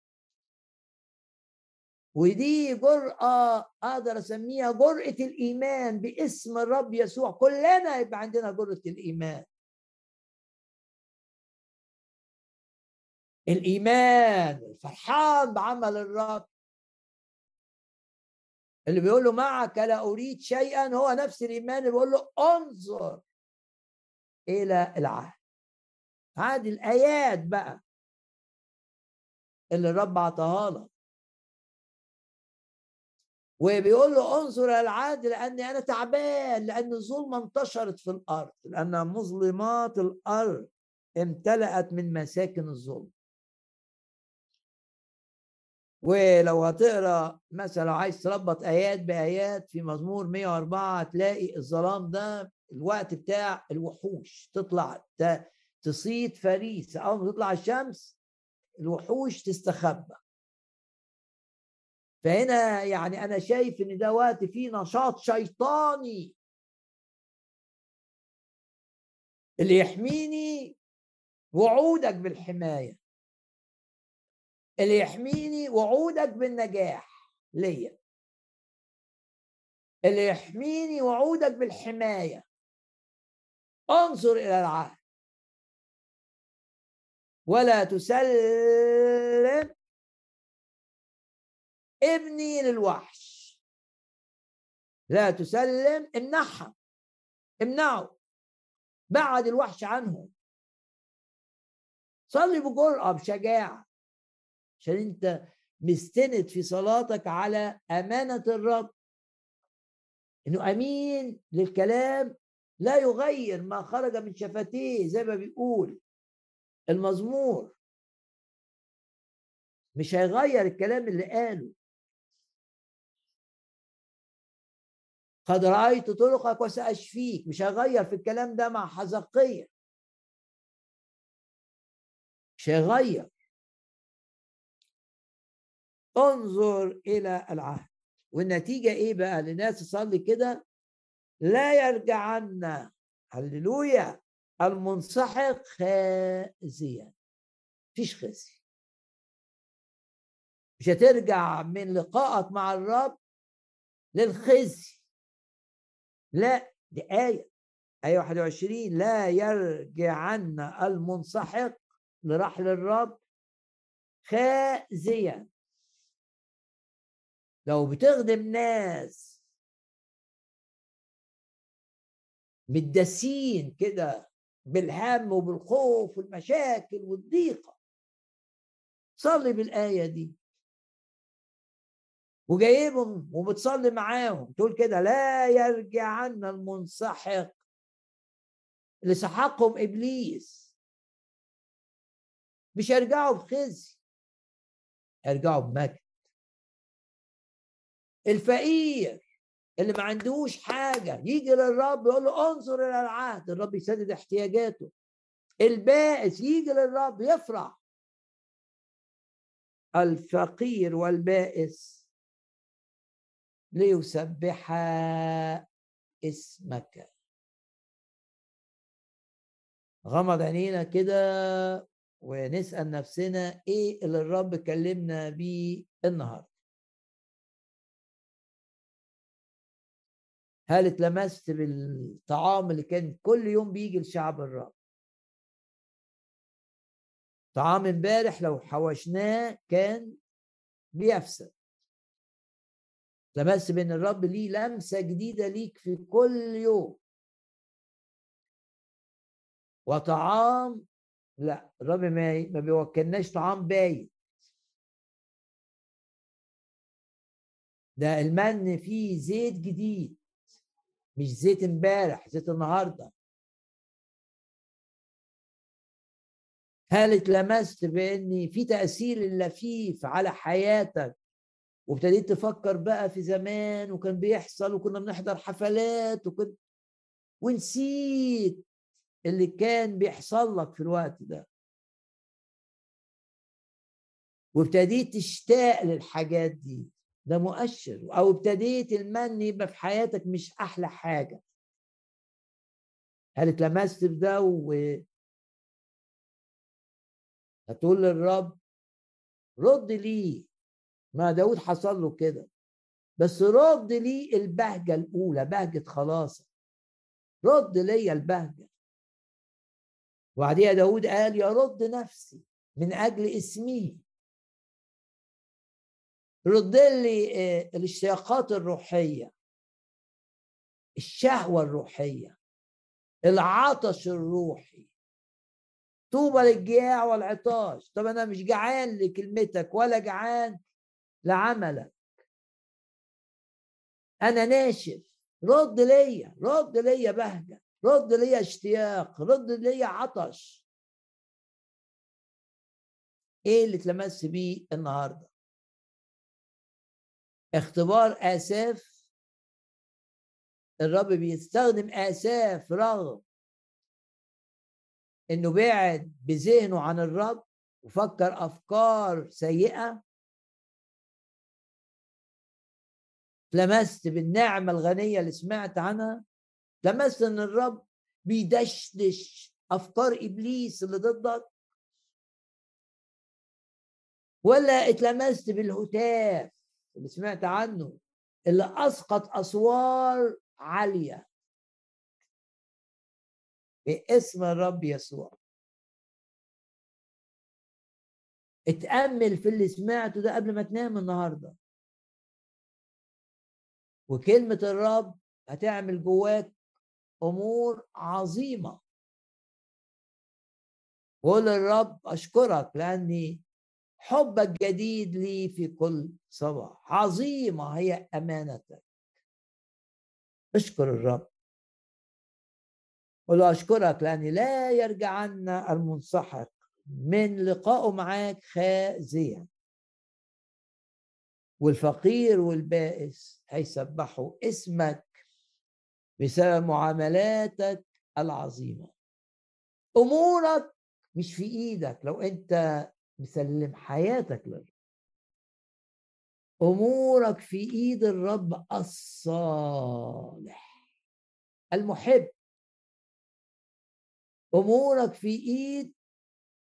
ودي جرأة أقدر أسميها جرأة الإيمان باسم الرب يسوع. كلنا يبقى عندنا جرأة الإيمان. الإيمان الفرحان بعمل الرب. اللي بيقول له معك لا أريد شيئا هو نفس الإيمان اللي بيقول له انظر إلى العهد هذه الآيات بقى اللي الرب عطاها لك. وبيقول له انظر إلى العهد لأني أنا تعبان لأن الظلمة انتشرت في الأرض لأن مظلمات الأرض امتلأت من مساكن الظلم. ولو هتقرأ مثلا عايز تربط آيات بآيات في مزمور 104 هتلاقي الظلام ده الوقت بتاع الوحوش تطلع تصيد فريسة. أول ما تطلع الشمس الوحوش تستخبى. فهنا يعني أنا شايف إن ده وقت فيه نشاط شيطاني. اللي يحميني وعودك بالحماية. اللي يحميني وعودك بالنجاح ليا. اللي يحميني وعودك بالحماية. انظر إلى العهد ولا تسلم. ابني للوحش. لا تسلم امنعها امنعه. بعد الوحش عنهم. صلي بجرأة بشجاعة عشان انت مستند في صلاتك على أمانة الرب. إنه أمين للكلام لا يغير ما خرج من شفتيه زي ما بيقول المزمور. مش هيغير الكلام اللي قاله. قد رأيت طرقك وسأشفيك. مش هيغير في الكلام ده مع حزقية. مش هيغير. انظر إلى العهد. والنتيجة إيه بقى؟ لناس تصلي كده لا يرجعن هللويا المنسحق خازيا. مفيش خزي. مش هترجع من لقائك مع الرب للخزي. لا دي آية. آية 21 لا يرجعن المنسحق لرحل الرب خازيا. لو بتخدم ناس متدسين كده بالهم وبالخوف والمشاكل والضيقة صلي بالآية دي. وجايبهم وبتصلي معاهم تقول كده لا يرجعن المنسحق. اللي سحقهم إبليس. مش هيرجعوا بخزي هيرجعوا بمجد الفقير اللي ما عندوش حاجة يجي للرب يقول له انظر إلى العهد الرب يسدد احتياجاته. البائس يجي للرب يفرح. الفقير والبائس ليسبح اسمك. غمض عينينا كده ونسأل نفسنا إيه اللي الرب كلمنا بيه النهارده. هل اتلمست بالطعام اللي كان كل يوم بيجي لشعب الرب؟ طعام امبارح لو حوشناه كان بيفسد. لمست بأن الرب ليه لمسة جديدة ليك في كل يوم. وطعام لا الرب ما ما بيوكلناش طعام بايت. ده المن فيه زيت جديد. مش زيت امبارح زيت النهارده. هل اتلمست بإن في تأثير اللفيف على حياتك؟ وابتديت تفكر بقى في زمان وكان بيحصل وكنا بنحضر حفلات وكنت ونسيت اللي كان بيحصل لك في الوقت ده. وابتديت تشتاق للحاجات دي. ده مؤشر. أو ابتديت المن يبقى في حياتك مش أحلى حاجة. هل اتلمست بده و هتقول للرب رد لي ما داود حصل له كده. بس رد لي البهجة الأولى بهجة خلاص رد لي البهجة. وبعديها داود قال يا رد نفسي من أجل اسمي. رد لي آه، الاشتياقات الروحية الشهوة الروحية العطش الروحي طوبى للجياع والعطاش. طب أنا مش جعان لكلمتك ولا جعان لعملك. أنا ناشف. رد ليا رد ليا بهجة رد ليا اشتياق رد ليا عطش. إيه اللي اتلمس بيه النهارده؟ اختبار آساف. الرب بيستخدم آساف رغم إنه بعد بذهنه عن الرب وفكر أفكار سيئة. لمست بالنعمة الغنية اللي سمعت عنها. لمست إن الرب بيدشدش أفكار إبليس اللي ضدك. ولا اتلمست بالهتاف. اللي سمعت عنه اللي أسقط أسوار عالية. باسم الرب يسوع. اتأمل في اللي سمعته ده قبل ما تنام النهارده. وكلمة الرب هتعمل جواك أمور عظيمة. قول للرب أشكرك لأني حبك جديد لي في كل صباح. عظيمة هي أمانتك. أشكر الرب. قل أشكرك لأن لا يرجعن المنسحق من لقائه معاك خازيا. والفقير والبائس هيسبحوا اسمك بسبب معاملاتك العظيمة. أمورك مش في إيدك. لو أنت مسلم حياتك للرب. أمورك في إيد الرب الصالح. المحب. أمورك في إيد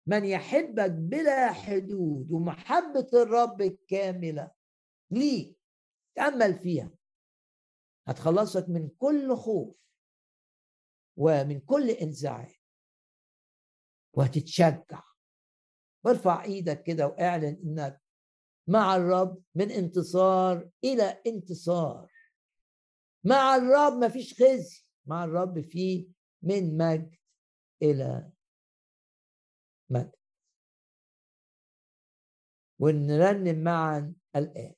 من يحبك بلا حدود ومحبة الرب الكامله ليك. تأمل فيها. هتخلصك من كل خوف ومن كل إنزعاج. وهتتشجع. وارفع إيدك كده وأعلن إنك مع الرب من انتصار إلى انتصار. مع الرب ما فيش خزي مع الرب فيه من مجد إلى مجد. ونرنم معا الآن.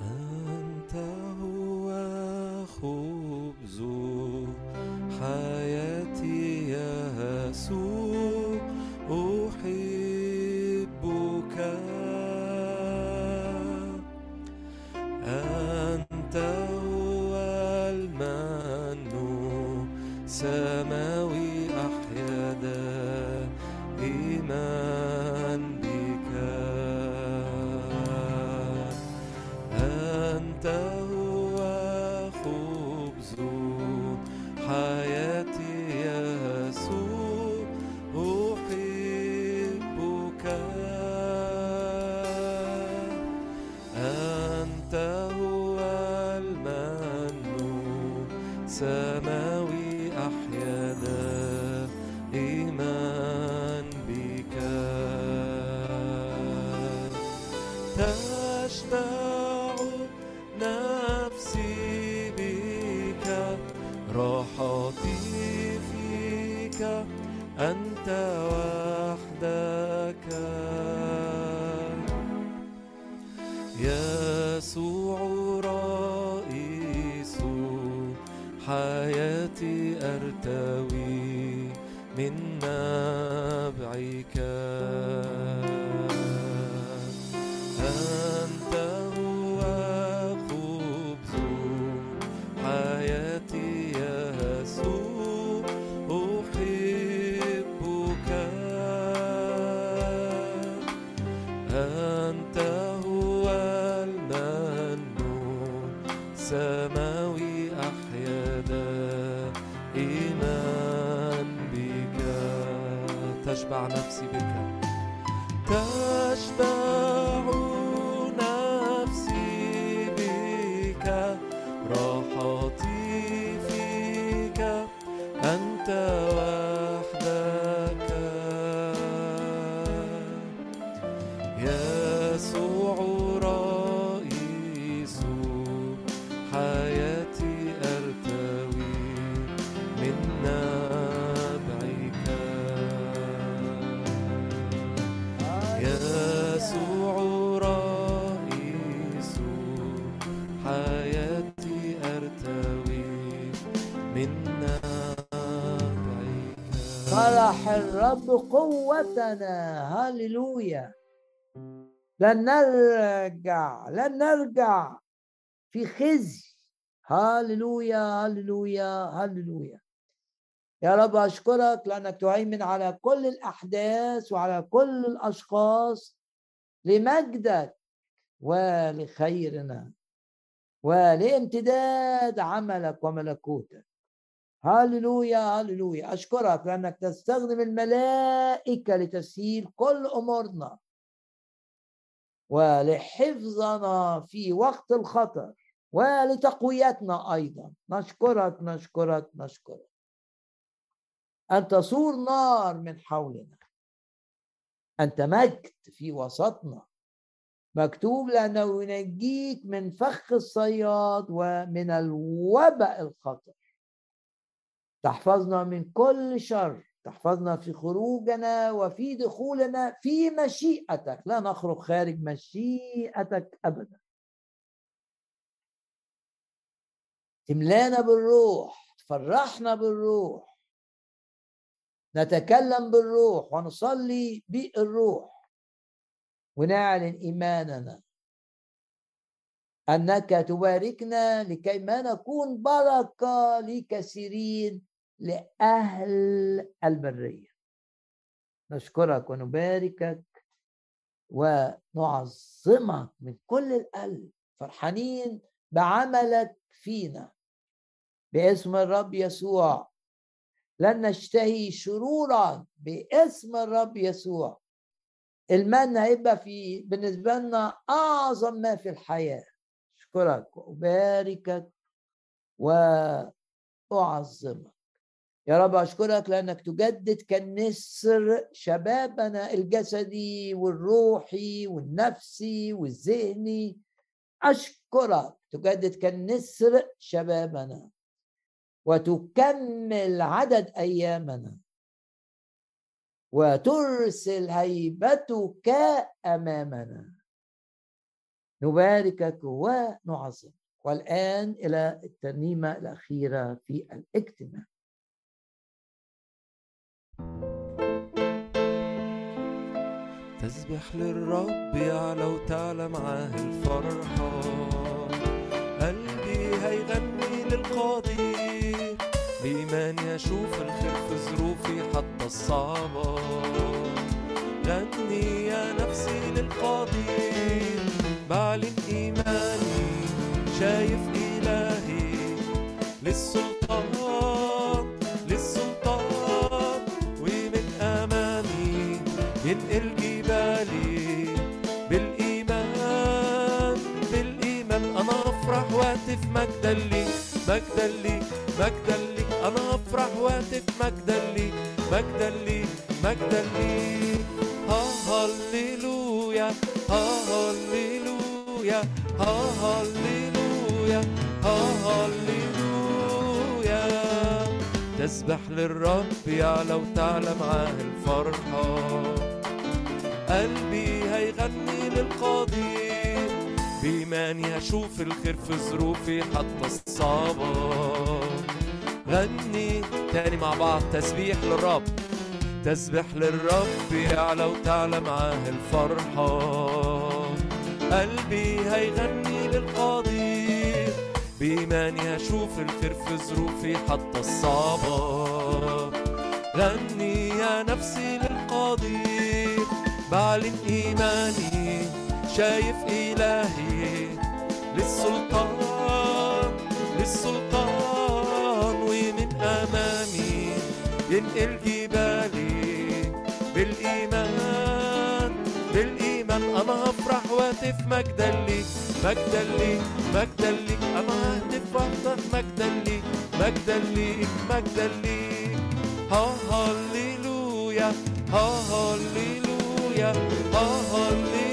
أنت هو خبز راحتي فيك أنت وحدك الرب قوتنا. هللويا. لن نرجع لن نرجع في خزي. هللويا هللويا هللويا. يا رب أشكرك لأنك تهيمن على كل الأحداث وعلى كل الأشخاص لمجدك ولخيرنا ولامتداد عملك وملكوتك. هللويا هللويا. أشكرك لأنك تستخدم الملائكة لتسهيل كل أمورنا. ولحفظنا في وقت الخطر ولتقويتنا أيضا. نشكرك نشكرك نشكرك. أن تصور نار من حولنا. أنت مجد في وسطنا. مكتوب لأنه ينجيك من فخ الصياد ومن الوباء الخطر. تحفظنا من كل شر تحفظنا في خروجنا وفي دخولنا في مشيئتك. لا نخرج خارج مشيئتك ابدا. تملانا بالروح تفرحنا بالروح نتكلم بالروح ونصلي بالروح. ونعلن إيماننا أنك تباركنا لكي ما نكون بركة لكثيرين لأهل البرية. نشكرك ونباركك ونعظمك من كل القلب فرحانين بعملك فينا. باسم الرب يسوع. لن نشتهي شرورا باسم الرب يسوع. المن هيبقى في بالنسبة لنا أعظم ما في الحياة. اشكرك وأباركك وأعظمك. يا رب أشكرك لأنك تجدد كالنسر شبابنا الجسدي والروحي والنفسي والذهني. أشكرك تجدد كالنسر شبابنا وتكمل عدد أيامنا وترسل هيبتك أمامنا. نباركك ونعظمك. والآن إلى الترنيمة الأخيرة في الاجتماع. تسبح للرب يعلى وتعلى معاه الفرحة قلبي هيغني للقدير بإيمان يشوف الخير في ظروفي حتى الصعبة. غني يا نفسي للقدير بعلن إيماني شايف إلهي للسلطان. وأهتف مجدا ليك مجدا ليك مجدا ليك أنا أفرح وأهتف مجدا ليك مجدا ليك مجدا ليك هللويا هللويا هللويا هللويا تسبح للرب يعلى وتعلى معاه الفرحة. قلبي هيغني للقدير بإيماني هشوف الخير في ظروفي حتى الصعبة. غني تاني مع بعض تسبيح للرب. تسبح للرب يعلى وتعلى معاه الفرحة. قلبي هيغني للقدير بإيماني هشوف الخير في ظروفي حتى الصعبة. غني يا نفسي للقدير بعلن إيماني شايف إلهي للسلطان للسلطان ومن أمامي ينقل جبالي بالإيمان بالإيمان. أنا هفرح وأهتف مجدا ليك مجدا ليك مجدا ليك أنا ههتف وأفرح مجدا ليك مجدا ليك مجدا ليك ها هللويا ها هللويا ها هللويا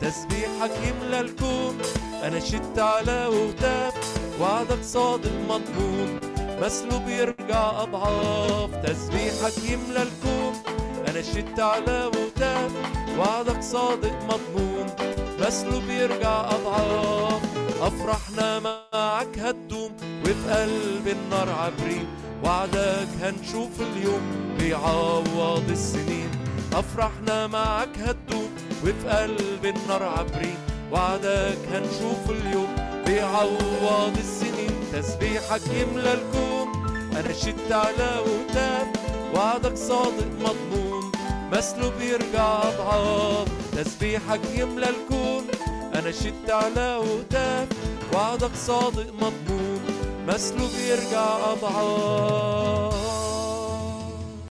تسبيحك يملى الكون أنا شدت على وهتاف وعدك صادق مضمون مسلوب يرجع أضعاف. تسبيحك يملى الكون أنا شدت على وهتاف وعدك صادق مضمون مسلوب يرجع أضعاف. أفرحنا معك هتدوم وفي قلب النار عبرين وعدك هنشوف اليوم بيعوض السنين. أفرحنا معك هتدوم وفي قلب النار عبرين. وعدك هنشوف اليوم بيعوض السنين. تسبيحك يملى الكون أنا شدت على وتاب. وعدك صادق مضمون مسلوب يرجع اضعاف تسبيحك يملى الكون أنا شدت على وتاب. وعدك صادق مضمون مثله بيرجع أضعاف